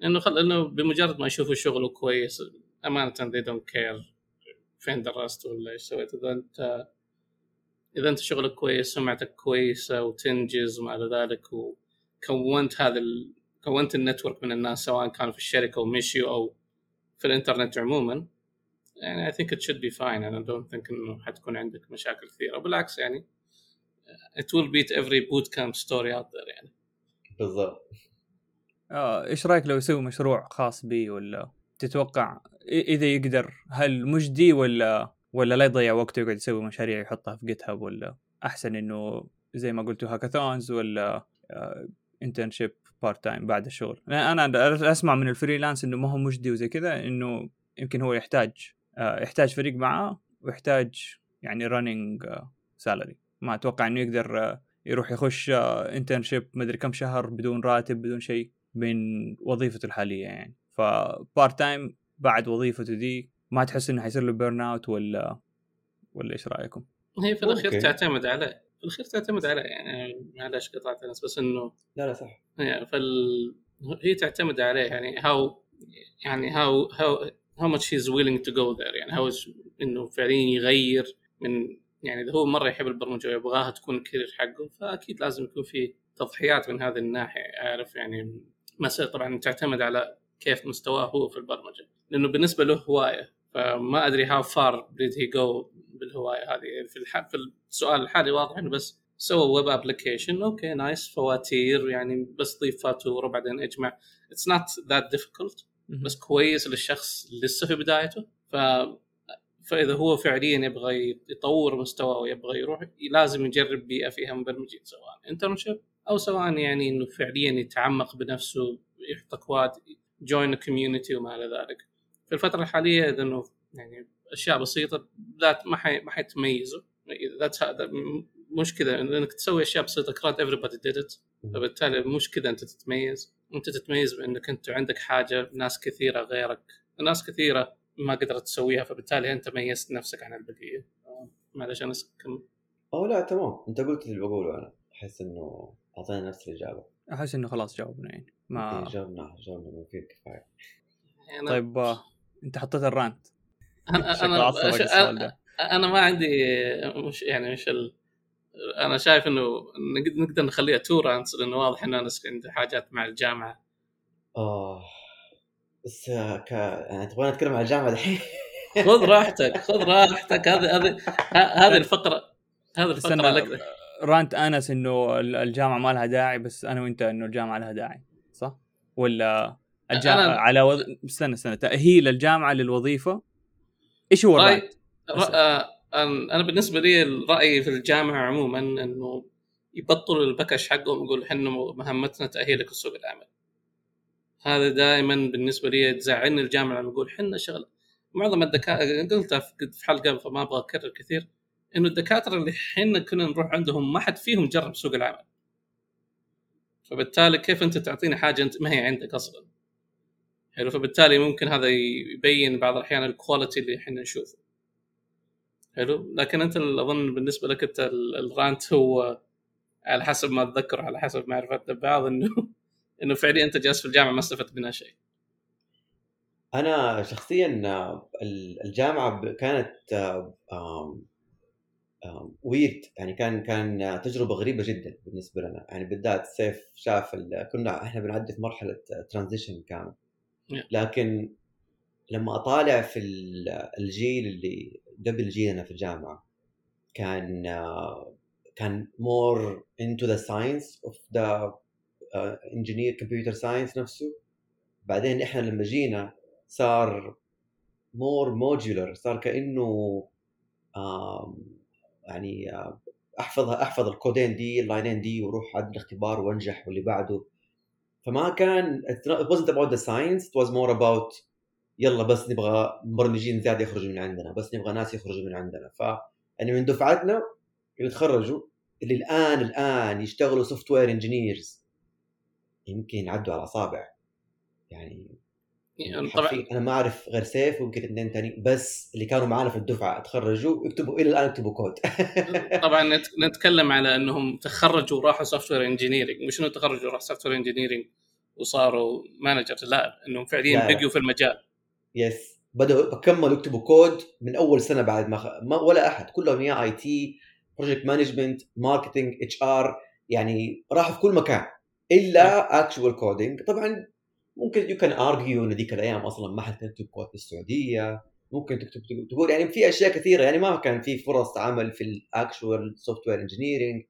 انه خل انه بمجرد ما يشوفوا شغله كويس أمانة they don't care فين درست ولا إيش سويت إذا أنت إذا أنت شغلك كويس سمعتك كويسة وتنجز وما إلى ذلك وكونت هذا ال... كونت ال network من الناس سواء كانوا في الشركة ومشيوا أو في الإنترنت عموما يعني I think it should be fine. أنا don't think إنه حتكون عندك مشاكل كثيرة. بالعكس يعني it will beat every boot camp story out there يعني.
بالضبط.
آه إيش رأيك لو يسوي مشروع خاص بي ولا تتوقع إذا يقدر هل مجدي ولا ولا لا يضيع وقته يقعد يسوي مشاريع يحطها في GitHub ولا أحسن إنه زي ما قلتوا hackathons ولا internship part time بعد الشغل؟ أنا أسمع من ال freelance إنه ما هو مجدي وزي كذا إنه يمكن هو يحتاج آه، يحتاج فريق معاه ويحتاج يعني running salary ما أتوقع إنه يقدر آه، يروح يخش internship مدري كم شهر بدون راتب بدون شيء من وظيفته الحالية يعني ف part time بعد وظيفته دي ما تحس إنه حيصير له burn out ولا ولا إيش رأيكم؟
هي في الأخير okay. تعتمد عليه في الأخير تعتمد عليه يعني معلش قطعت الناس بس إنه
لا لا صح
يعني فال هي تعتمد عليه يعني how يعني how how how much he's willing to go there يعني how إنه فعليا يغير من يعني إذا هو مرة يحب البرمجة ويبغاها تكون ال career حقه فأكيد لازم يكون في تضحيات من هذه الناحية اعرف يعني مسألة طبعا تعتمد على كيف مستواه هو في البرمجة لأنه بالنسبة له هواية فما أدري how far did he go بالهواية هذه. في الح... في السؤال الحالي واضح إنه بس سوى web application okay nice فواتير يعني بس ضيف فاتوره بعدين اجمع it's not that difficult بس كويس للشخص لسه في بدايته ف فإذا هو فعليا يبغى يطور مستواه ويبغى يروح لازم يجرب بيئة فيها مبرمجين سواء internship أو سواء يعني إنه فعليا يتعمق بنفسه يحط أكواد join community وما إلى ذلك. في الفترة الحالية إذا إنه يعني أشياء بسيطة ذات ما حي ما حيتميزوا that هذا مش كذا إنك تسوي أشياء بسيطة CRUD everybody did it. فبالتالي مش كذا أنت تتميز. أنت تتميز بإنك أنت عندك حاجة ناس كثيرة غيرك. ناس كثيرة ما قدرت تسويها فبالتالي أنت ميزت نفسك عن البقية. معلش أنا كم
أو لا تمام. أنت قلت اللي بقوله أنا. أحس إنه اعطينا نفس الإجابة.
أحس إنه خلاص جاوبنا يعني. ما
جاوبنا جاوبنا ما في كفاية.
يعني طيب آه، أنت حطيت ال
rant. أنا أنا أنا, أنا ما عندي مش يعني مش ال... أنا شايف إنه نقدر نخليها two rants لأنه واضح ان أنا عندي حاجات مع الجامعة.
آه. بس ك... يعني تبغى نتكلم عن الجامعة الحين
خذ راحتك خذ راحتك. هذه هذه هذه الفقرة هذه الفقرة لك.
رانت أنس إنه الجامعة ما لها داعي بس أنا وأنت إنه الجامعة لها داعي صح؟ ولا الجامعة أنا... على وض... استنى استنى تاهيل الجامعة للوظيفة؟ إيش هو الرانت؟
آه، أنا بالنسبة لي الرأي في الجامعة عموما إنه يبطلوا البكش حقهم يقول إحنا مهمتنا تأهيلك لسوق العمل. هذا دائما بالنسبة لي تزعلني الجامعة لما يقول إحنا شغل. معظم الدكاترة قلتها في حلقة فما أبغى أكرر كثير إنه الدكاترة اللي إحنا كنا نروح عندهم ما حد فيهم جرب سوق العمل. فبالتالي كيف أنت تعطيني حاجة أنت ما هي عندك أصلا؟ حلو فبالتالي ممكن هذا يبين بعض الأحيان الكواليتي اللي إحنا نشوفه. حلو لكن أنت اظن بالنسبة لك أنت الرانت هو على حسب ما أتذكر على حسب معرفة بعض إنه إنه فعليا أنت جالس في الجامعة ما استفدت منها شيء.
أنا شخصيا الجامعة كانت ويرد يعني كان كان تجربة غريبة جدا بالنسبة لنا. يعني بالذات سيف شاف كنا إحنا بنعدي في مرحلة ترانزيشن كامل. لكن لما أطالع في الجيل اللي قبل جيلنا في الجامعة كان كان more into the science of the engineer computer science نفسه. بعدين إحنا لما جينا صار more modular صار كأنه يعني أحفظ احفظ الكودين دي ال line ين دي وأروح عند الاختبار وأنجح واللي بعده. فما كان it wasn't about the science it was more about يلا بس نبغى مبرمجين زيادة يخرجوا من عندنا بس نبغى ناس يخرجوا من عندنا. ف يعني من دفعتنا اللي تخرجوا اللي الآن الآن يشتغلوا software engineers يمكن عدوا على اصابع يعني يعني طبعا أنا ما أعرف غير سيف ويمكن اثنين ثاني بس اللي كانوا معنا في الدفعة تخرجوا يكتبوا إلى الآن يكتبوا كود.
طبعا نتكلم على إنهم تخرجوا وراحوا software engineering مش إنه تخرجوا وراحوا software engineering وصاروا manager لا إنهم فعليا بقوا في المجال.
yes بدأوا كملوا يكتبوا كود من أول سنة بعد ما, خ... ما ولا أحد كلهم يا IT project management marketing HR يعني راحوا في كل مكان. إلا actual coding طبعا ممكن you can argue إن ذيك الأيام أصلا ما حد يكتب كود في السعودية. ممكن تكتب تقول يعني في أشياء كثيرة. يعني ما كان في فرص عمل في ال actual software engineering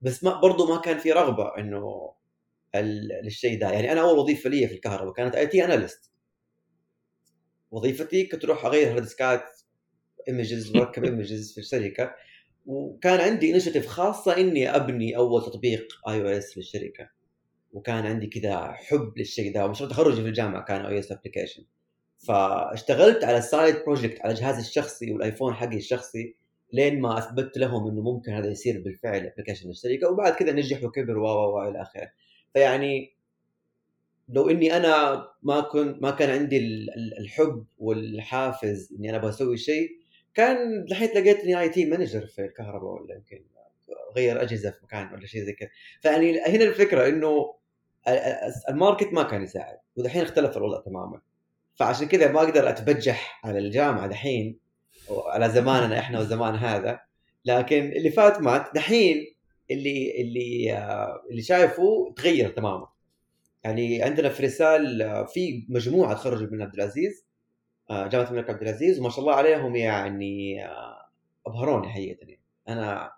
بس ما برضه ما كان في رغبة إنه للشيء ده. يعني أنا أول وظيفة لي في الكهرباء كانت IT analyst وظيفتي كنت أروح أغير hard disk ات images واركب images في الشركة. وكان عندي initiative خاصة إني أبني أول تطبيق iOS للشركة. وكان عندي كذا حب للشيء ده ومشروع تخرجي في الجامعة كان iOS application فاشتغلت على side project على جهازي الشخصي والآيفون حقي الشخصي لين ما أثبت لهم إنه ممكن هذا يصير بالفعل application للشركة وبعد كذا نجح وكبر و و إلى آخره. فيعني لو إني أنا ما كنت ما كان عندي الحب والحافز إني أنا أبغى أسوي شيء كان الحين لقيتني IT manager في الكهرباء ولا يمكن غير أجهزة في مكان ولا شيء زي كذا. فيعني هنا الفكرة إنه ال market ما كان يساعد ودحين اختلف الوضع تماما. فعشان كذا ما أقدر أتبجح على الجامعة دحين على زماننا إحنا وزمان هذا. لكن اللي فات مات دحين اللي اللي اللي شايفه تغير تماما. يعني عندنا في رسال في مجموعة تخرجوا من عبد العزيز. جامعة الملك عبد العزيز وما شاء الله عليهم يعني أبهروني حقيقة أنا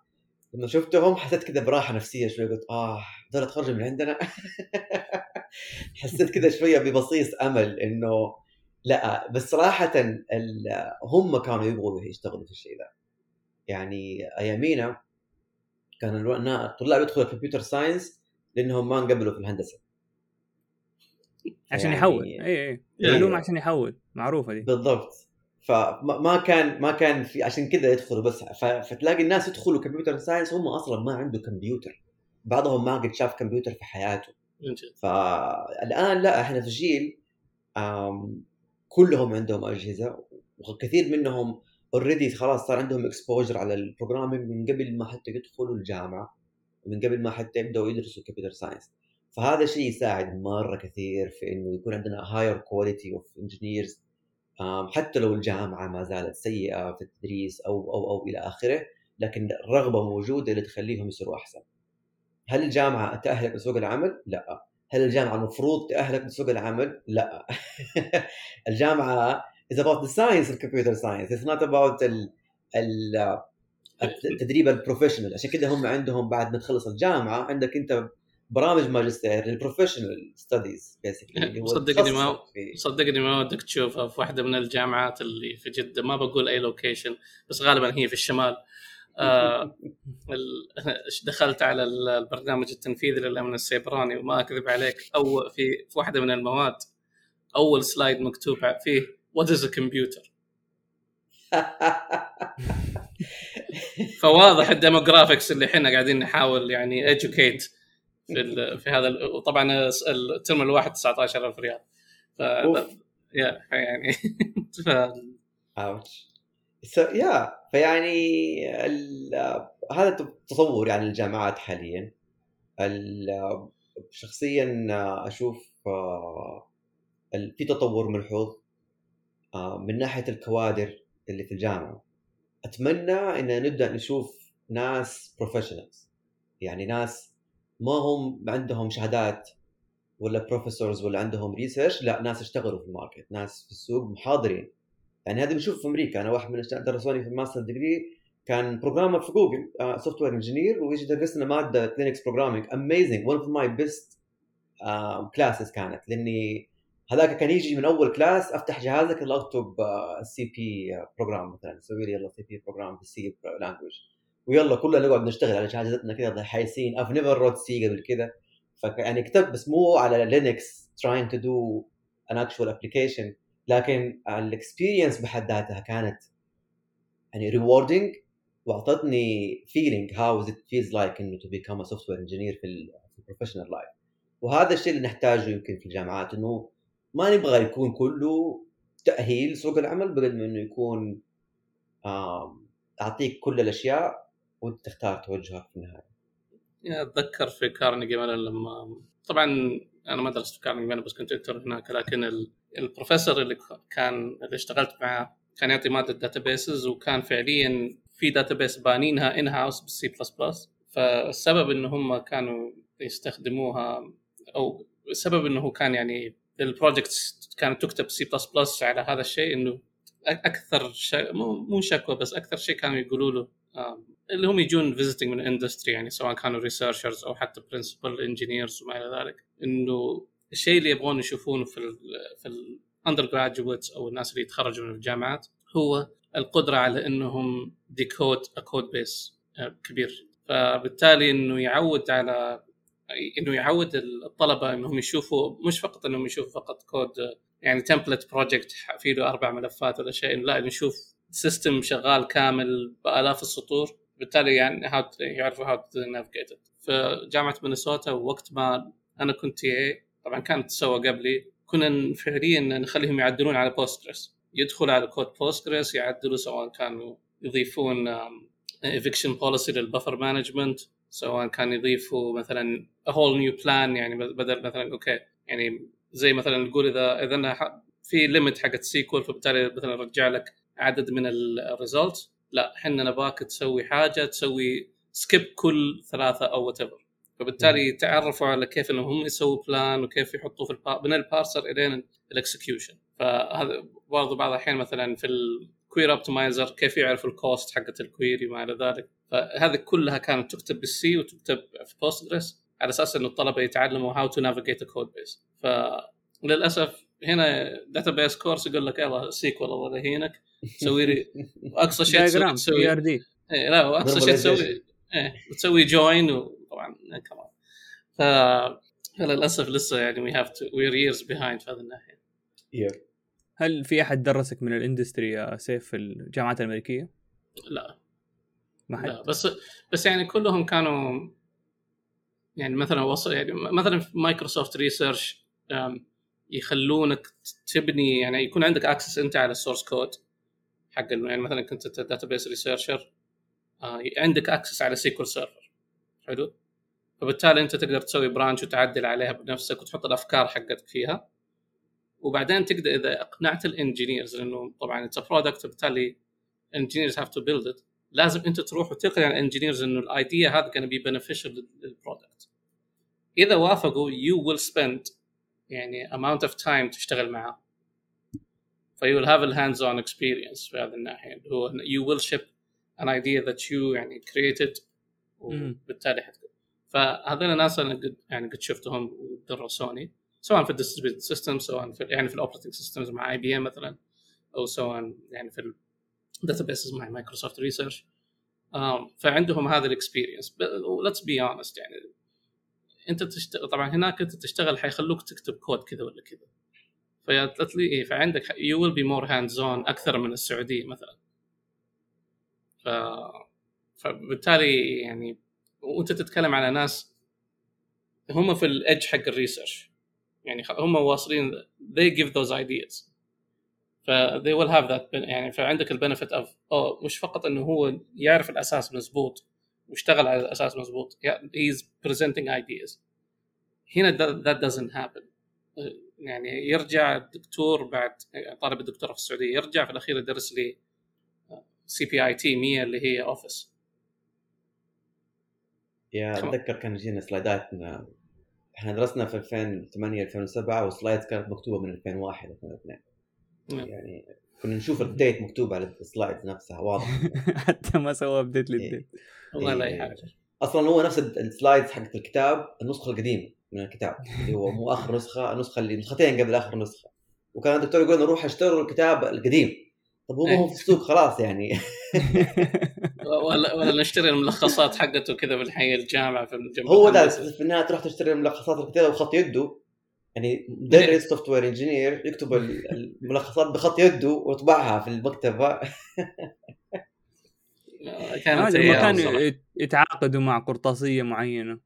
لما شفتهم حسيت كذا براحة نفسية شوي قلت آه دول تخرجوا من عندنا؟ حسيت كذا شوية ببصيص أمل إنه لا بس صراحة هم كانوا يبغوا يشتغلوا في الشيء ذا يعني أيامينا كان الطلاب يدخلوا computer science لأنهم ما انقبلوا في الهندسة.
عشان يعني... يحول اي اي العلوم عشان يحول معروفة دي.
بالضبط. فما كان ما كان في عشان كذا يدخلوا بس. فتلاقي الناس يدخلوا computer science هم أصلا ما عنده كمبيوتر. بعضهم ما قد شاف كمبيوتر في حياته. فالان لا إحنا في جيل كلهم عندهم أجهزة وكثير منهم already خلاص صار عندهم exposure على ال programming من قبل ما حتى يدخلوا الجامعة ومن قبل ما حتى يبدأوا يدرسوا computer science فهذا الشيء يساعد مرة كثير في إنه يكون عندنا higher quality of engineers حتى لو الجامعة ما زالت سيئة في التدريس أو أو أو إلى آخره لكن الرغبة موجودة اللي تخليهم يصيروا أحسن. هل الجامعة تأهلك لسوق العمل؟ لا. هل الجامعة المفروض تأهلك لسوق العمل؟ لا. الجامعة is about the science of computer science it's not about ال ال التدريب ال professional عشان كذا هم عندهم بعد ما تخلص الجامعة عندك أنت برامج ماجستير لل professional
studies basically صدقني ما صدقني ما ودك تشوفها في واحدة من الجامعات اللي في جدة. ما بقول أي location بس غالبا هي في الشمال. آه دخلت على البرنامج التنفيذي للأمن السيبراني وما أكذب عليك أو في في واحدة من المواد أول slide مكتوب فيه what is computer فواضح ال demographics اللي إحنا قاعدين نحاول يعني educate في في هذا وطبعا ال term الواحد 19000 ريال. ف يا يعني ف
ouch يا فيعني هذا تصور يعني الجامعات حاليا. شخصيا أشوف آه، في تطور ملحوظ آه، من ناحية الكوادر اللي في الجامعة. أتمنى إن نبدأ نشوف ناس professionals يعني ناس ما هم عندهم شهادات ولا professors ولا عندهم research لا ناس اشتغلوا في ال market ناس في السوق محاضرين. يعني هذا بنشوف في أمريكا أنا واحد من درسوني في ال master degree كان programmer في جوجل software engineer ويجي يدرسنا مادة لينكس programming amazing one of my best classes كانت. لأني هذاك كان يجي من أول class أفتح جهازك يلا اكتب C program مثلا سوي لي يلا C program بال C language ويلا كلنا نقعد نشتغل على شهادتنا كذا حايسين I've never wrote C قبل كذا فيعني كتبت بس مو على لينكس trying to do an actual application. لكن ال experience بحد ذاتها كانت يعني rewarding وأعطتني feeling how it feels like إنه to become a software engineer في ال professional life وهذا الشيء اللي نحتاجه يمكن في الجامعات إنه ما نبغى يكون كله تأهيل سوق العمل بقد ما إنه يكون أعطيك كل الأشياء وانت تختار توجهك في النهاية.
أتذكر في كارنيجي ميلون لما طبعا أنا ما درست في كارنيجي ميلون بس كنت intern هناك لكن البروفيسور اللي كان اللي اشتغلت معاه كان يعطي مادة databases وكان فعليا في database بانينها in-house بال C plus plus فالسبب إن هم كانوا يستخدموها أو السبب إنه كان يعني ال project كانت تكتب C plus plus على هذا الشيء إنه أكثر شيء مو شكوى بس أكثر شيء كانوا يقولوا له اللي هم يجون visiting من ال industry يعني سواء كانوا researchers أو حتى principal engineers وما إلى ذلك إنه الشيء اللي يبغون يشوفونه في ال في ال undergraduates أو الناس اللي يتخرجوا من الجامعات هو القدرة على إنهم decode code base كبير. فبالتالي إنه يعود على إنه يعود الطلبة إنهم يشوفوا مش فقط إنهم يشوفوا فقط كود يعني template project فيه له أربع ملفات ولا شيء لا نشوف system شغال كامل بآلاف السطور بالتالي يعني how يعرفوا how navigate في جامعه مينيسوتا وقت ما أنا كنت TA طبعا كانت تسوى قبلي كنا فعليا نخليهم يعدلون على بوستجريس يدخلوا على كود بوستجريس يعدلوا سواء كانوا يضيفون eviction policy لل buffer management سواء كان يضيفوا مثلا whole new plan يعني بدل مثلا okay يعني زي مثلا نقول إذا إذا في limit حقت SQL فبالتالي مثلا رجع لك عدد من ال result لا إحنا نباك تسوي حاجة تسوي skip كل ثلاثة أو what فبالتالي تعرفوا على كيف انهم هم يسووا plan وكيف يحطوا في ال par من ال parser الين ال execution فهذا برضو بعض الأحيان مثلا في ال query optimizer كيف يعرف ال cost حقت ال query وما إلى ذلك. فهذه كلها كانت تكتب بال C وتكتب في بوستجريس على أساس إنه الطلبة يتعلموا how to navigate code base فللأسف هنا database course يقول لك يلا SQL الله يهينك سوي لي اقصى شيء تسوي تسوي ERD لا وأقصى شيء تسوي إيه وتسوي join وطبعا كمان ف للأسف لسه يعني we have to we're years behind في هذه الناحية.
Yeah.
هل في أحد درسك من ال industry يا سيف في الجامعات الأمريكية؟
لا.
ما حد.
لا بس بس يعني كلهم كانوا يعني مثلا وصل يعني مثلا في مايكروسوفت research يخلونك تبني يعني يكون عندك access أنت على ال source code حق يعني مثلا كنت database researcher عندك access على SQL Server حلو؟ فبالتالي أنت تقدر تسوي branch وتعدل عليها بنفسك وتحط الأفكار حقتك فيها. وبعدين تقدر إذا اقنعت ال engineers لأنه طبعا it's product وبالتالي ال engineers have to build it لازم أنت تروح وتقنع ال engineers إنه ال idea هذا can be beneficial لل product إذا وافقوا you will spend يعني amount of time تشتغل معاه. ف you will have a hands on experience في هذه الناحيه اللي هو you will ship an idea that you يعني created وبالتالي حتكون. فهذول الناس أنا قد يعني قد شفتهم ودرسوني سواء في ال distributed system سواء في يعني في ال operating systems مع IBM مثلا أو سواء يعني في ال databases مع Microsoft Research فعندهم هذا ال experience let's be honest يعني. أنت تشتغل طبعا هناك أنت تشتغل حيخلوك تكتب كود كذا ولا كذا. ف yeah فعندك you will be more hands-on أكثر من السعودية مثلا. ف فبالتالي يعني وأنت تتكلم على ناس هم في ال edge حق ال research يعني هم واصلين they give those ideas. ف they will have that يعني فعندك ال benefit of oh, مش فقط إنه هو يعرف الأساس مزبوط واشتغل على الأساس مزبوط he's presenting ideas. هنا that doesn't happen. يعني يرجع الدكتور بعد طالب الدكتوراه في السعودية يرجع في الأخير يدرس لي CPIT 100 اللي هي Office
yeah أتذكر كان يجينا سلايدات إحنا درسنا في 2008 2007 وال slides كانت مكتوبة من 2001 2002 يعني كنا نشوف ال date مكتوب على ال slides نفسها واضح.
حتى ما سوى update لل date
والله لا اي حاجة
أصلا هو نفس ال slides حقت الكتاب النسخة القديمة. من الكتاب اللي هو مو آخر نسخة النسخه اللي نسختين قبل آخر نسخة. وكان الدكتور يقول لنا روح اشتروا الكتاب القديم. طب هو ما هو في السوق خلاص يعني.
ولا ولا نشتري الملخصات حقته كذا من حي الجامعة في الجامعة.
هو ده في النهاية تروح تشتري الملخصات الكتابه بخط يده. يعني مدرس software engineer يكتب الملخصات بخط يده ويطبعها في المكتبة.
كانت كانوا يتعاقدوا مع قرطاسية معينة.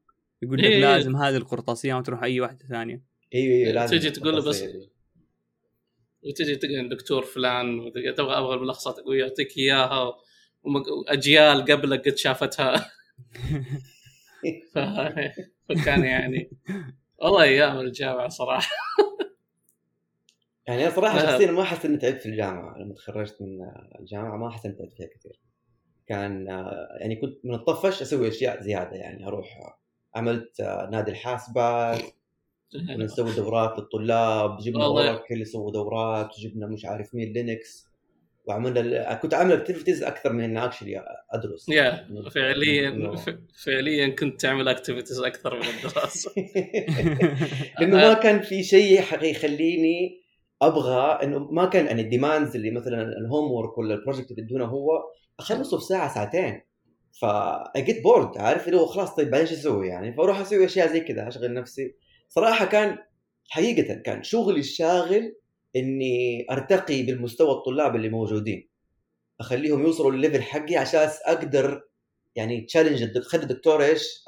يقول لك إيه لازم هذه القرطاسية ما تروح أي واحدة ثانية.
أيوه أيوه لازم
تجي تقول له بس وتجي تقول دكتور فلان تبغى أبغى الملخصات قويه يعطيك إياها واجيال قبلك قد شافتها. فكان يعني والله أيام الجامعة صراحة.
يعني أنا صراحة شخصيا ما أحس إني تعبت في الجامعة. لما تخرجت من الجامعة ما أحس إني تعبت فيها كثير. كان يعني كنت من الطفش أسوي أشياء زيادة يعني أروح عملت نادي الحاسبات كنا نسوي دورات للطلاب جبنا Oracle يسووا دورات وجبنا مش عارف مين Linux. وعملنا كنت عامل activities أكثر من إني actually أدرس.
يا فعليا فعليا كنت تعمل activities أكثر من الدراسة.
لأنه ما كان في شيء يخليني أبغى إنه ما كان يعني ال demands اللي مثلا ال homework ولا ال project اللي يدونه هو أخلصه في ساعة ساعتين. ف I get bored عارف؟ اللي هو خلاص طيب بعدين إيش أسوي يعني؟ فأروح أسوي أشياء زي كذا أشغل نفسي. صراحة كان حقيقة كان شغلي الشاغل إني أرتقي بالمستوى الطلاب اللي موجودين. أخليهم يوصلوا للل level حقي عشان أقدر يعني challenge خلي الدكتور إيش؟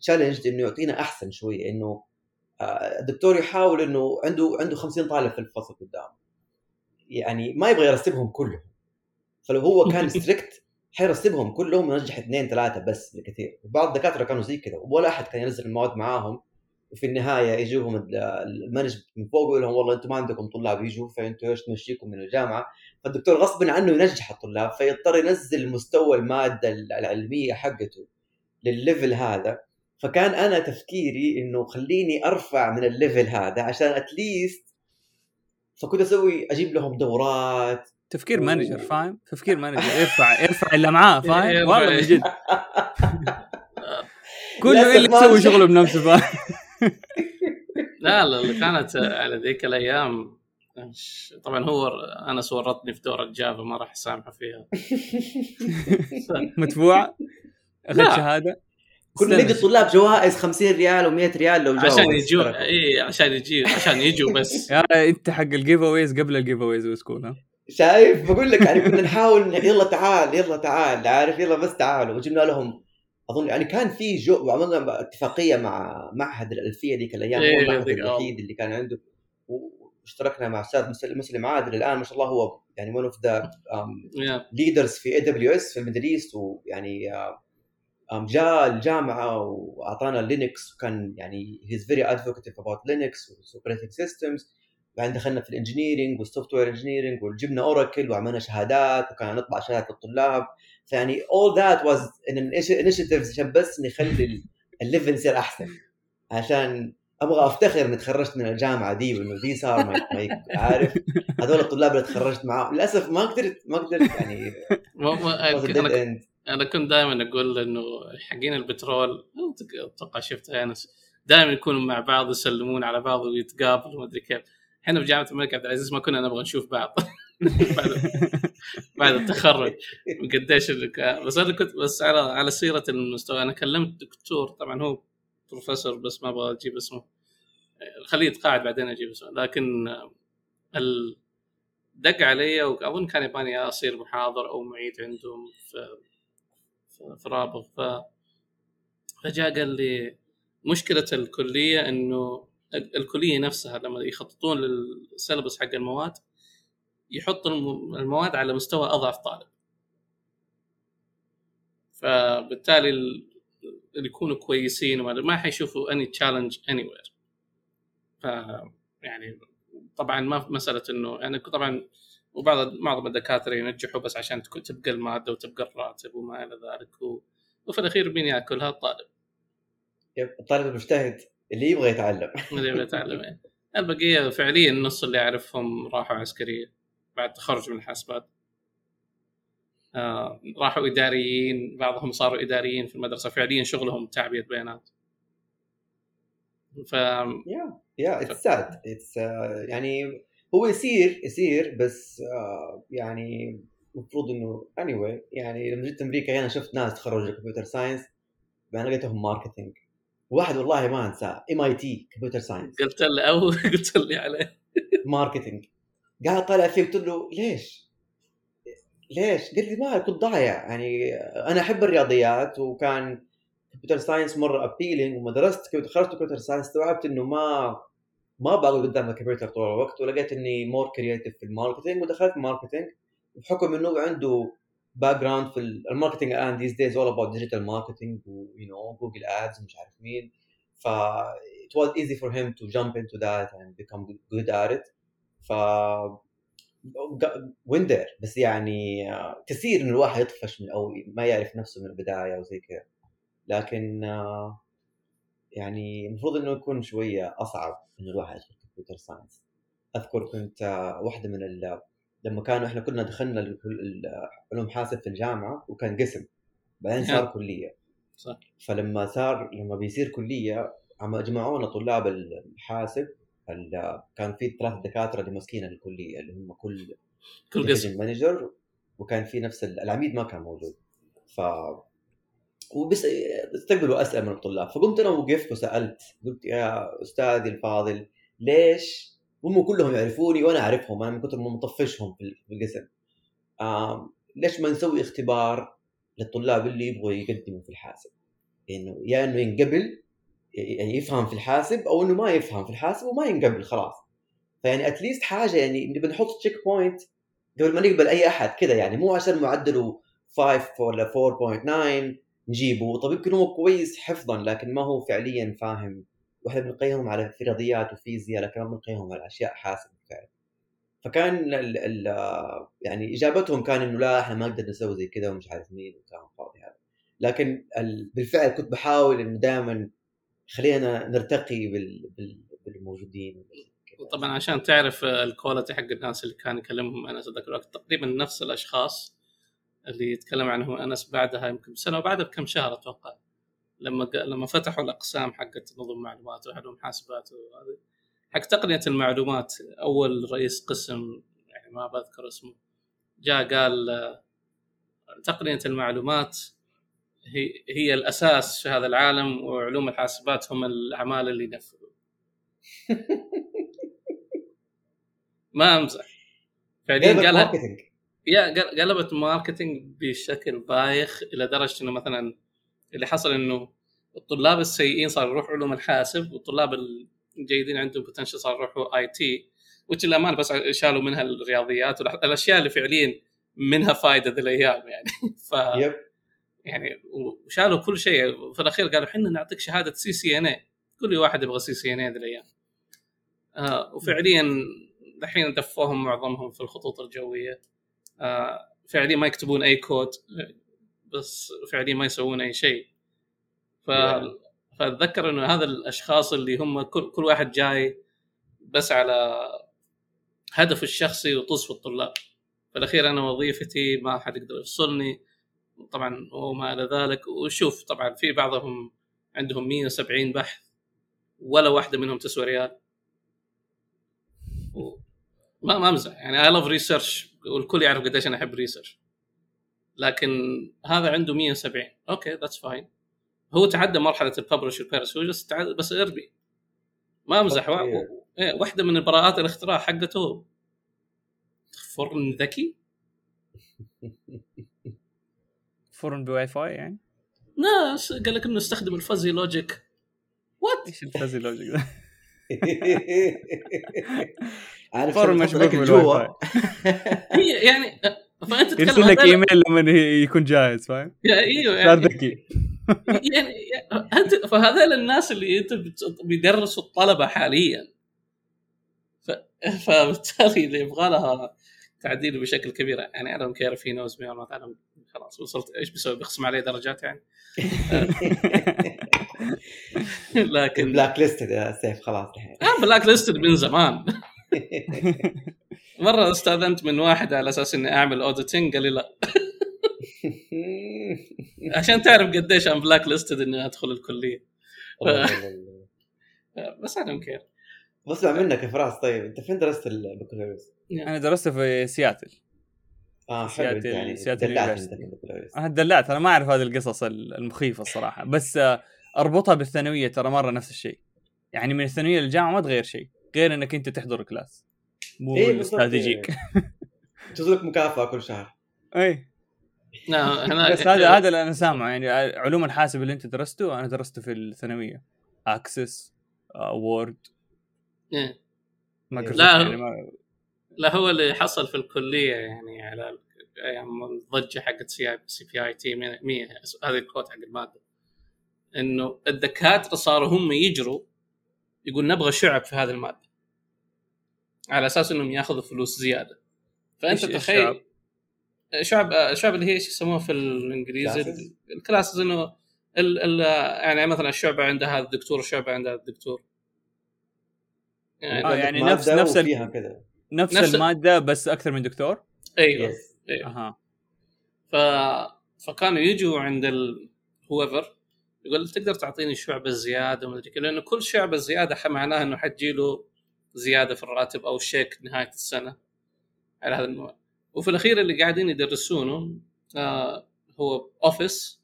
challenge إنه يعطينا أحسن شوية إنه آه، الدكتور يحاول إنه عنده عنده 50 طالب في الفصل قدام. يعني ما يبغى يرسبهم كلهم. فلو هو كان strict حيرسبهم كلهم وينجح اثنين ثلاثة بس بالكثير بعض الدكاترة كانوا زي كذا ولا أحد كان ينزل المواد معاهم. وفي النهاية يجوهم ال management من فوق يقول لهم والله أنتم ما عندكم طلاب يجوا فانتم إيش تمشيكم من الجامعة؟ فالدكتور غصبا عنه ينجح الطلاب فيضطر ينزل مستوى المادة العلمية حقته لل level هذا. فكان أنا تفكيري إنه خليني أرفع من ال level هذا عشان at least فكنت أسوي أجيب لهم دورات
تفكير manager فاهم؟ تفكير manager يرفع يرفع اللي معاه فاهم؟ والله من جد. كله اللي يسوي شغله بنفسه فاهم؟
لا لا كانت على ذيك الأيام طبعا هو أنا ورطني في دورة ال Java ما راح اسامحه فيها.
مدفوع؟ اخذت شهادة؟
كنا ندي الطلاب جوائز 50 ريال و100 ريال لو
جاوا عشان يجوا اي عشان يجي عشان يجوا بس.
يا انت حق ال giveaways قبل ال giveaways was cool ها؟
شايف؟ بقول لك يعني كنا نحاول يلا تعال يلا تعال عارف؟ يلا بس تعالوا. وجبنا لهم أظن يعني كان في جو وعملنا اتفاقية مع معهد الألفية ذيك الأيام هو المعهد الوحيد اللي كان عنده. واشتركنا مع أستاذ مسلم عادل الآن ما شاء الله هو يعني one of the leaders في AWS في ال Middle East ويعني جاء الجامعة وأعطانا Linux وكان يعني he's very advocative about Linux و operating systems بعدين دخلنا في ال engineering وال software engineering وجبنا Oracle وعملنا شهادات وكان نطبع شهادات للطلاب. فيعني all that was an initiative عشان بس نخلي ال level يصير أحسن. عشان أبغى أفتخر إني تخرجت من الجامعة دي وإنه دي صار ما عارف؟ هذول الطلاب اللي تخرجت معاهم. للأسف ما قدرت ما قدرت يعني
أنا, أنا كنت دائما أقول إنه حقين البترول أتوقع شفتها انس دائما يكونوا مع بعض يسلمون على بعض ويتقابلوا ما أدري كيف. إحنا في جامعه الملك عبد العزيز ما كنا نبغى نشوف بعض. بعد بعد التخرج. قديش بس أنا كنت بس على على سيرة المستوى. أنا كلمت دكتور طبعا هو بروفيسور بس ما أبغى أجيب اسمه. خليه يتقاعد بعدين أجيب اسمه. لكن ال... دق علي وأظن كان يبغاني أصير محاضر أو معيد عندهم في في رابغ. ف فجاء قال لي مشكلة الكلية إنه الكلية نفسها لما يخططون للسلبس حق المواد يحط المواد على مستوى أضعف طالب. فبالتالي اللي يكونوا كويسين ما حيشوفوا اني تشالنج اني وير ف يعني طبعا ما مسألة إنه يعني طبعا وبعض معظم الدكاترة ينجحوا بس عشان تبقى المادة وتبقى الراتب وما إلى ذلك و... وفي الأخير مين يأكلها؟ الطالب.
الطالب المجتهد. اللي يبغى يتعلم.
اللي يبغى يتعلم. البقيه فعليا النص اللي أعرفهم راحوا عسكرية بعد تخرج من الحاسبات. آه راحوا إداريين بعضهم صاروا إداريين في المدرسة. فعليا شغلهم تعبئه بيانات.
ف يا yeah it's sad it's يعني هو يصير يصير بس آه يعني المفروض إنه any anyway يعني لما جيت أمريكا هنا شفت ناس تخرجوا computer science بعدين لقيتهم marketing واحد والله ما انساه MIT computer science
قلت له أو قلت لي عليه
marketing قاعد طالع فيه قلت له ليش؟ ليش؟ قال لي ما كنت ضايع يعني أنا أحب الرياضيات وكان computer science مرة appealing وما درست خرجت computer science استوعبت إنه ما ما بقعد قدام الكمبيوتر طول الوقت ولقيت إني more creative في ال marketing ودخلت marketing بحكم إنه عنده background في ال marketing الآن these days all about digital marketing و you know Google Ads ومش عارف مين. ف it was easy for him to jump into that and become good at it. ف went there. بس يعني كثير إن الواحد يطفش من أو ما يعرف نفسه من البداية وزي كذا. لكن يعني المفروض إنه يكون شوية أصعب انه الواحد يدخل كمبيوتر ساينس أذكر كنت واحدة من ال... لما كانوا إحنا كنا دخلنا علوم حاسب في الجامعة وكان قسم بعدين صار
نعم.
كلية.
صح.
فلما صار لما بيصير كلية عم جمعونا طلاب الحاسب ال- كان في ثلاث دكاترة اللي ماسكين الكلية اللي هم كل
كل قسم.
مانجر وكان في نفس ال- العميد ما كان موجود. ف وبس استقبلوا أسئلة من الطلاب. فقمت أنا وقفت وسألت قلت يا أستاذي الفاضل ليش هم كلهم يعرفوني وأنا أعرفهم أنا من كثر ما مطفشهم في القسم ليش ما نسوي اختبار للطلاب اللي يبغوا يقدموا في الحاسب؟ إنه يا إنه ينقبل يعني يفهم في الحاسب أو إنه ما يفهم في الحاسب وما ينقبل خلاص. فيعني at least حاجة يعني نحط checkpoint قبل ما نقبل أي أحد كذا يعني مو عشان معدله 5 ولا 4.9 نجيبه. طب يمكن هو كويس حفظا لكن ما هو فعليا فاهم وإحنا بنقيمهم على في رياضيات وفيزياء؟ لكن ما بنقيمهم على أشياء حاسب بالفعل فكان ال ال يعني إجابتهم كان إنه لا إحنا ما نقدر نسوي زي كذا ومش عارف مين وكلام فاضي هذا. لكن ال- بالفعل كنت بحاول إنه دائما خلينا نرتقي بال بال بالموجودين.
طبعا عشان تعرف الكواليتي حق الناس اللي كان يكلمهم انس ذاك الوقت تقريبا نفس الأشخاص اللي يتكلم عنهم أنس بعدها يمكن سنه وبعدها بكم شهر أتوقع. لما لما فتحوا الأقسام حقت نظم معلومات وعلوم حاسبات وهذه حق تقنية المعلومات أول رئيس قسم يعني ما بذكر اسمه جاء قال تقنية المعلومات هي هي الأساس في هذا العالم وعلوم الحاسبات هم الأعمال اللي ينفذوا ما أمزح. فعليا قالها يا قل- قلبت marketing بشكل بايخ إلى درجة إنه مثلا اللي حصل إنه الطلاب السيئين صاروا يروحوا علوم الحاسب والطلاب الجيدين عندهم potential صاروا يروحوا IT وش الامانه بس شالوا منها الرياضيات والاشياء اللي فعليا منها فائده ذي الأيام يعني. ف
yep.
يعني وشالوا كل شيء. وفي الأخير قالوا إحنا نعطيك شهادة CCNA كل واحد يبغى CCNA ذي الأيام. آه وفعليا الحين دفوهم معظمهم في الخطوط الجوية. آه فعليا ما يكتبون أي كود بس فعليا ما يسوون أي شيء. ف فأتذكر إنه هذا الأشخاص اللي هم كل, كل واحد جاي بس على هدفه الشخصي وطز في الطلاب. في الأخير أنا وظيفتي ما حد يقدر يفصلني. طبعا وما إلى ذلك. وشوف طبعا في بعضهم عندهم 170 بحث ولا واحدة منهم تسوى ريال. و- ما ما أمزح. يعني I love research والكل يعرف قديش أنا أحب research لكن هذا عنده 170 okay that's fine هو تعدى مرحلة ال publish وال perish هو بس تعدى بس إربي. ما
أمزح.
إيه، واحدة من براءات الاختراع حقته. فرن ذكي؟
فرن بواي فاي يعني؟
ناس قال لك إنه استخدم ال fuzzy logic
what إيش ال fuzzy logic ده؟
عارف
فرن مشبوك
جوا؟
يعني فأنت تتكلم
يرسل لك إيميل لما يكون جاهز فاهم؟
إيوه
صار
يعني,
ذكي.
يعني أنت فهذول الناس اللي انت بيدرسوا الطلبة حاليا. فبالتالي اللي يبغى لها تعديل بشكل كبير يعني I don't care if he knows me ما تعلم خلاص وصلت إيش بيسوي؟ بيخصم علي درجات يعني. لكن
blacklisted يا سيف خلاص الحين
أنا blacklisted من زمان. مرة استأذنت من واحد على أساس إني أعمل auditing قال لي لا. عشان تعرف قديش أنا blacklisted إني أدخل الكلية. بس أنا curious
أسمع منك يا فراس طيب أنت فين درست البكالوريوس؟
أنا درست في سياتل
آه حلو يعني
سياتل أنا دلعت أنا ما أعرف هذه القصص المخيفة الصراحة. بس آه، أربطها بالثانوية ترى مرة نفس الشيء. يعني من الثانوية للجامعة ما تغير شيء غير إنك أنت تحضر class. مو
إيه
الاستاذ
بالضبط.
يجيك
لك مكافأة كل شهر
اي
لا
بس هذا هذا اللي أنا سامعه يعني علوم الحاسب اللي أنت درسته أنا درسته في الثانوية Access Word
إيه.
مايكروسوفت
لا.
يعني ما
لا هو اللي حصل في الكلية يعني على أيام الضجة حقت C CPIT 100 هذه الكود حق الماده إنه الدكاتره صاروا هم يجروا يقول نبغى شعب في هذه المادة على أساس إنهم ياخذوا فلوس
زيادة. فأنت
تخيل شعب؟ شعب اللي هي إيش يسموها في
الإنجليزي؟
الكلاسز إنه ال ال يعني مثلا الشعبه عندها هذا الدكتور الشعبه عندها الدكتور. يعني
آه، يعني نفس- نفس
وفيها كذا
نفس,
نفس-
المادة بس أكثر من دكتور؟
أيوه
أيوه.
أها.
ف... فكانوا يجوا عند ال whoever يقول تقدر تعطيني شعبه زياده وما أدري لأنه كل شعبه زياده معناها إنه حتجي له زيادة في الراتب أو شيك نهاية السنة. على هذا النوع وفي الأخير اللي قاعدين يدرسونه آه هو Office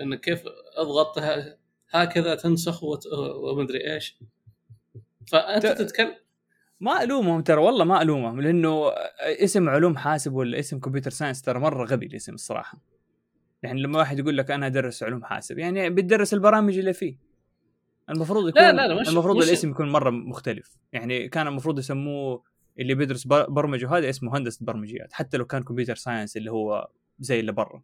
انه كيف أضغط هكذا تنسخ ومدري إيش. فأنت
ت-
تتكلم.
ما ألومهم ترى والله ما ألومهم لأنه اسم علوم حاسب ولا اسم computer science ترى مرة غبي الاسم الصراحة. يعني لما واحد يقول لك أنا أدرس علوم حاسب يعني بتدرس البرامج اللي فيه. المفروض يكون
لا، لا، لا، مش-
المفروض
مش-
الاسم يكون مرة مختلف. يعني كان المفروض يسموه اللي بيدرس بر- برمجة هذا اسمه هندسة برمجيات حتى لو كان computer science اللي هو زي اللي برا.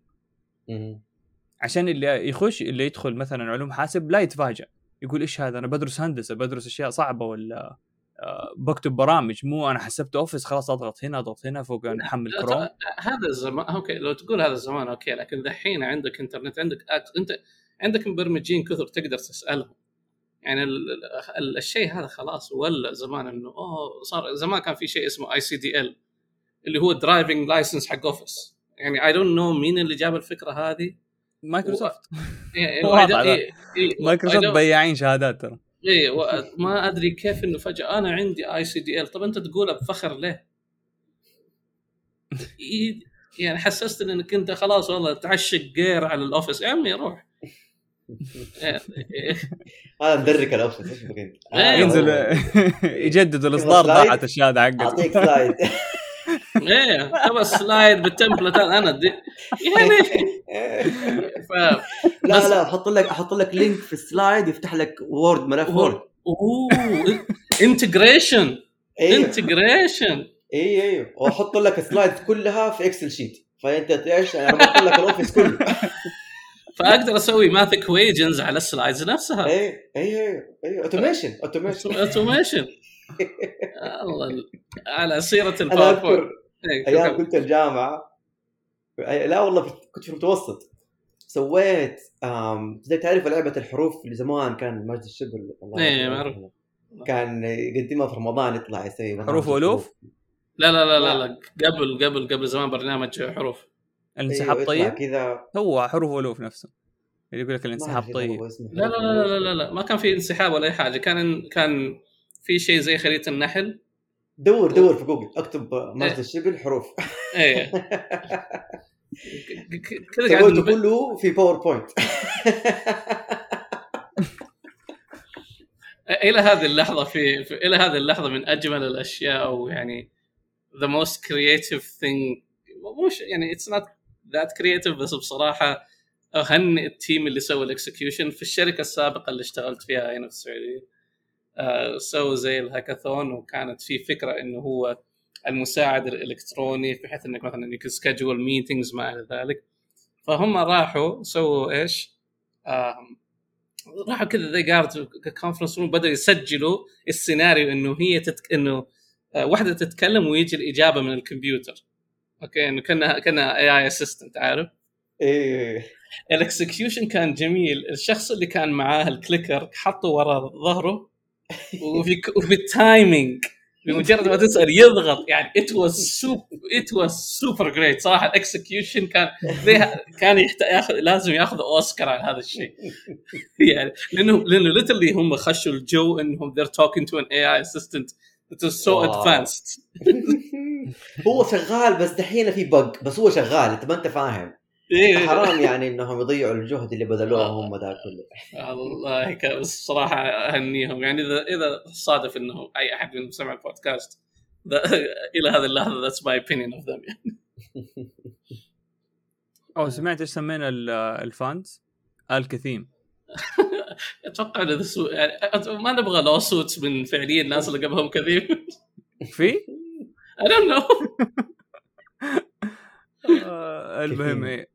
عشان اللي يخش اللي يدخل مثلا علوم حاسب لا يتفاجئ يقول إيش هذا؟ أنا بدرس هندسة بدرس أشياء صعبة ولا آه، بكتب برامج. مو أنا حسبت Office خلاص أضغط هنا أضغط هنا فوق نحمل
لا،
كروم
هذا الزمان أوكي لو تقول هذا الزمان okay لكن دحين عندك إنترنت عندك أك... انت عندك مبرمجين كثر تقدر تسألهم. يعني ال... ال... الشيء هذا خلاص ولا زمان إنه أوه صار زمان كان في شيء اسمه ICDL اللي هو driving license حق Office يعني I don't know مين اللي جاب الفكرة هذه.
مايكروسوفت. هذا.
إيه- إيه-
مايكروسوفت بياعين شهادات ترى.
و- ما أدري كيف إنه فجأة أنا عندي ICDL طب أنت تقولها بفخر ليه؟ إيه، يعني حسستني إنك أنت خلاص والله تعشق gear على ال Office يا عمي روح. إيه، إيه،
هذا مدرك ال Office إيش بك انت؟ آه،
ينزل
والله.
يجدد
الإصدار.
ضاعت الشهاده حقته
أعطيك slide.
إيه تبى slide بال template أنا دي يعني. ف
لا لا أحط لك أحط لك link في ال slide يفتح لك Word ملف Word
اوه
integration
integration
أيوه أيوه واحط لك ال slide كلها في Excel sheet فأنت إيش يعني ربطت لك ال Office كله.
فأقدر أسوي math equations على ال slides نفسها
أيوه أيوه أيوه automation automation
automation الله على سيرة
أذكر
إيه، أيام.
كنت الجامعة لا والله كنت في المتوسط سويت زي تعرف لعبة الحروف اللي زمان كان مجد الشبل الله
إيه،
يرحمه.
معروف.
كان يقدمها في رمضان يطلع يسوي
حروف وألوف؟
لا لا لا لا, لا. قبل قبل قبل زمان برنامج حروف
الانسحاب
أيوة،
طيب؟
كذا.
هو حروف والوف نفسه. اللي يقول لك الانسحاب طيب.
لا لا لا لا. لا, لا. ما كان في انسحاب ولا أي حاجة. كان كان في شيء زي خريطة النحل.
دور دور في جوجل. اكتب
إيه.
الشبل حروف.
إيه. كذا قاعد
سويته كله في PowerPoint
إلى هذه اللحظة في, في إلى هذه اللحظة من أجمل الأشياء أو يعني the most creative thing. مش يعني it's not that creative بس بصراحة أهنئ ال team اللي سوى ال execution في الشركة السابقة اللي اشتغلت فيها هنا في السعوديه آه، سووا زي الهاكاثون وكانت في فكرة إنه هو المساعد الإلكتروني بحيث إنك مثلا يمكن schedule meetings ما إلى ذلك. فهم راحوا سووا إيش؟ آم، راحوا كذا ذي قعدوا conference room بدأوا يسجلوا السيناريو إنه هي تتك... إنه آه، واحدة تتكلم ويجي الإجابة من الكمبيوتر. okay إنه كانها كانها AI assistant عارف؟
إيه
ال execution كان جميل. الشخص اللي كان معاه ال clicker حطه ورا ظهره وفي وفي ال timing بمجرد ما تسأل يضغط. يعني it was super it was super great صراحة ال execution كان كان ياخذ لازم ياخذ اوسكار على هذا الشيء. يعني لأنه لأنه literally هم خشوا الجو إنهم they're talking to an AI assistant it is so
wow.
advanced.
هو شغال بس دحين في bug بس هو شغال أنت ما أنت فاهم.
إيه.
حرام يعني إنهم يضيعوا الجهد اللي بذلوه هم ذا كله.
والله ك- بس صراحة أهنيهم. يعني إذا إذا صادف إنه أي أحد منهم سمع البودكاست إلى هذه اللحظة that's my opinion of them
أو سمعت إيش سمينا ال- ال fans؟ الكثيم
أتوقع انه يعني ما نبغى لو سوتس من فعليا الناس اللي قبلهم كثير
في؟
I don't know.
آه، المهم
كثيم.
إيه.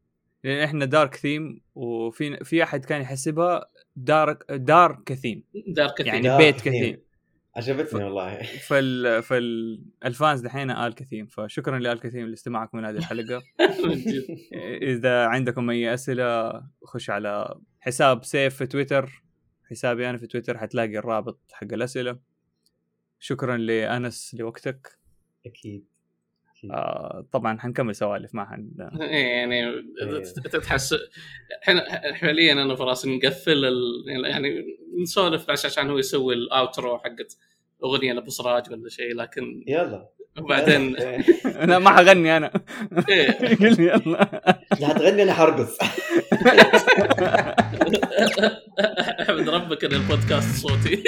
لأن إحنا dark theme وفي في أحد كان يحسبها دارك دار كثيم.
دار كثير
يعني
دار
بيت
كثيم.
كثيم.
عجبتني والله.
فال فال ال fans دحين آل كثيم. فشكرا لآل كثيم لاستماعكم من هذه
الحلقة.
إذا عندكم أي أسئلة خش على حساب سيف في تويتر. حسابي أنا في تويتر حتلاقي الرابط حق الأسئلة. شكرا لأنس لوقتك.
أكيد
آه طبعا حنكمل سوالف ما حن
إيه، يعني
إيه.
تتحس إحنا حاليا أنا وفراس نقفل ال... يعني نسولف بس عشان هو يسوي ال outro حقت أغنية لابو سراج ولا شيء لكن
يلا.
وبعدين
لا ما حغني أنا.
إيه.
قل لي يلا.
لا تغني أنا حرقص.
أحمد ربك ان البودكاست صوتي.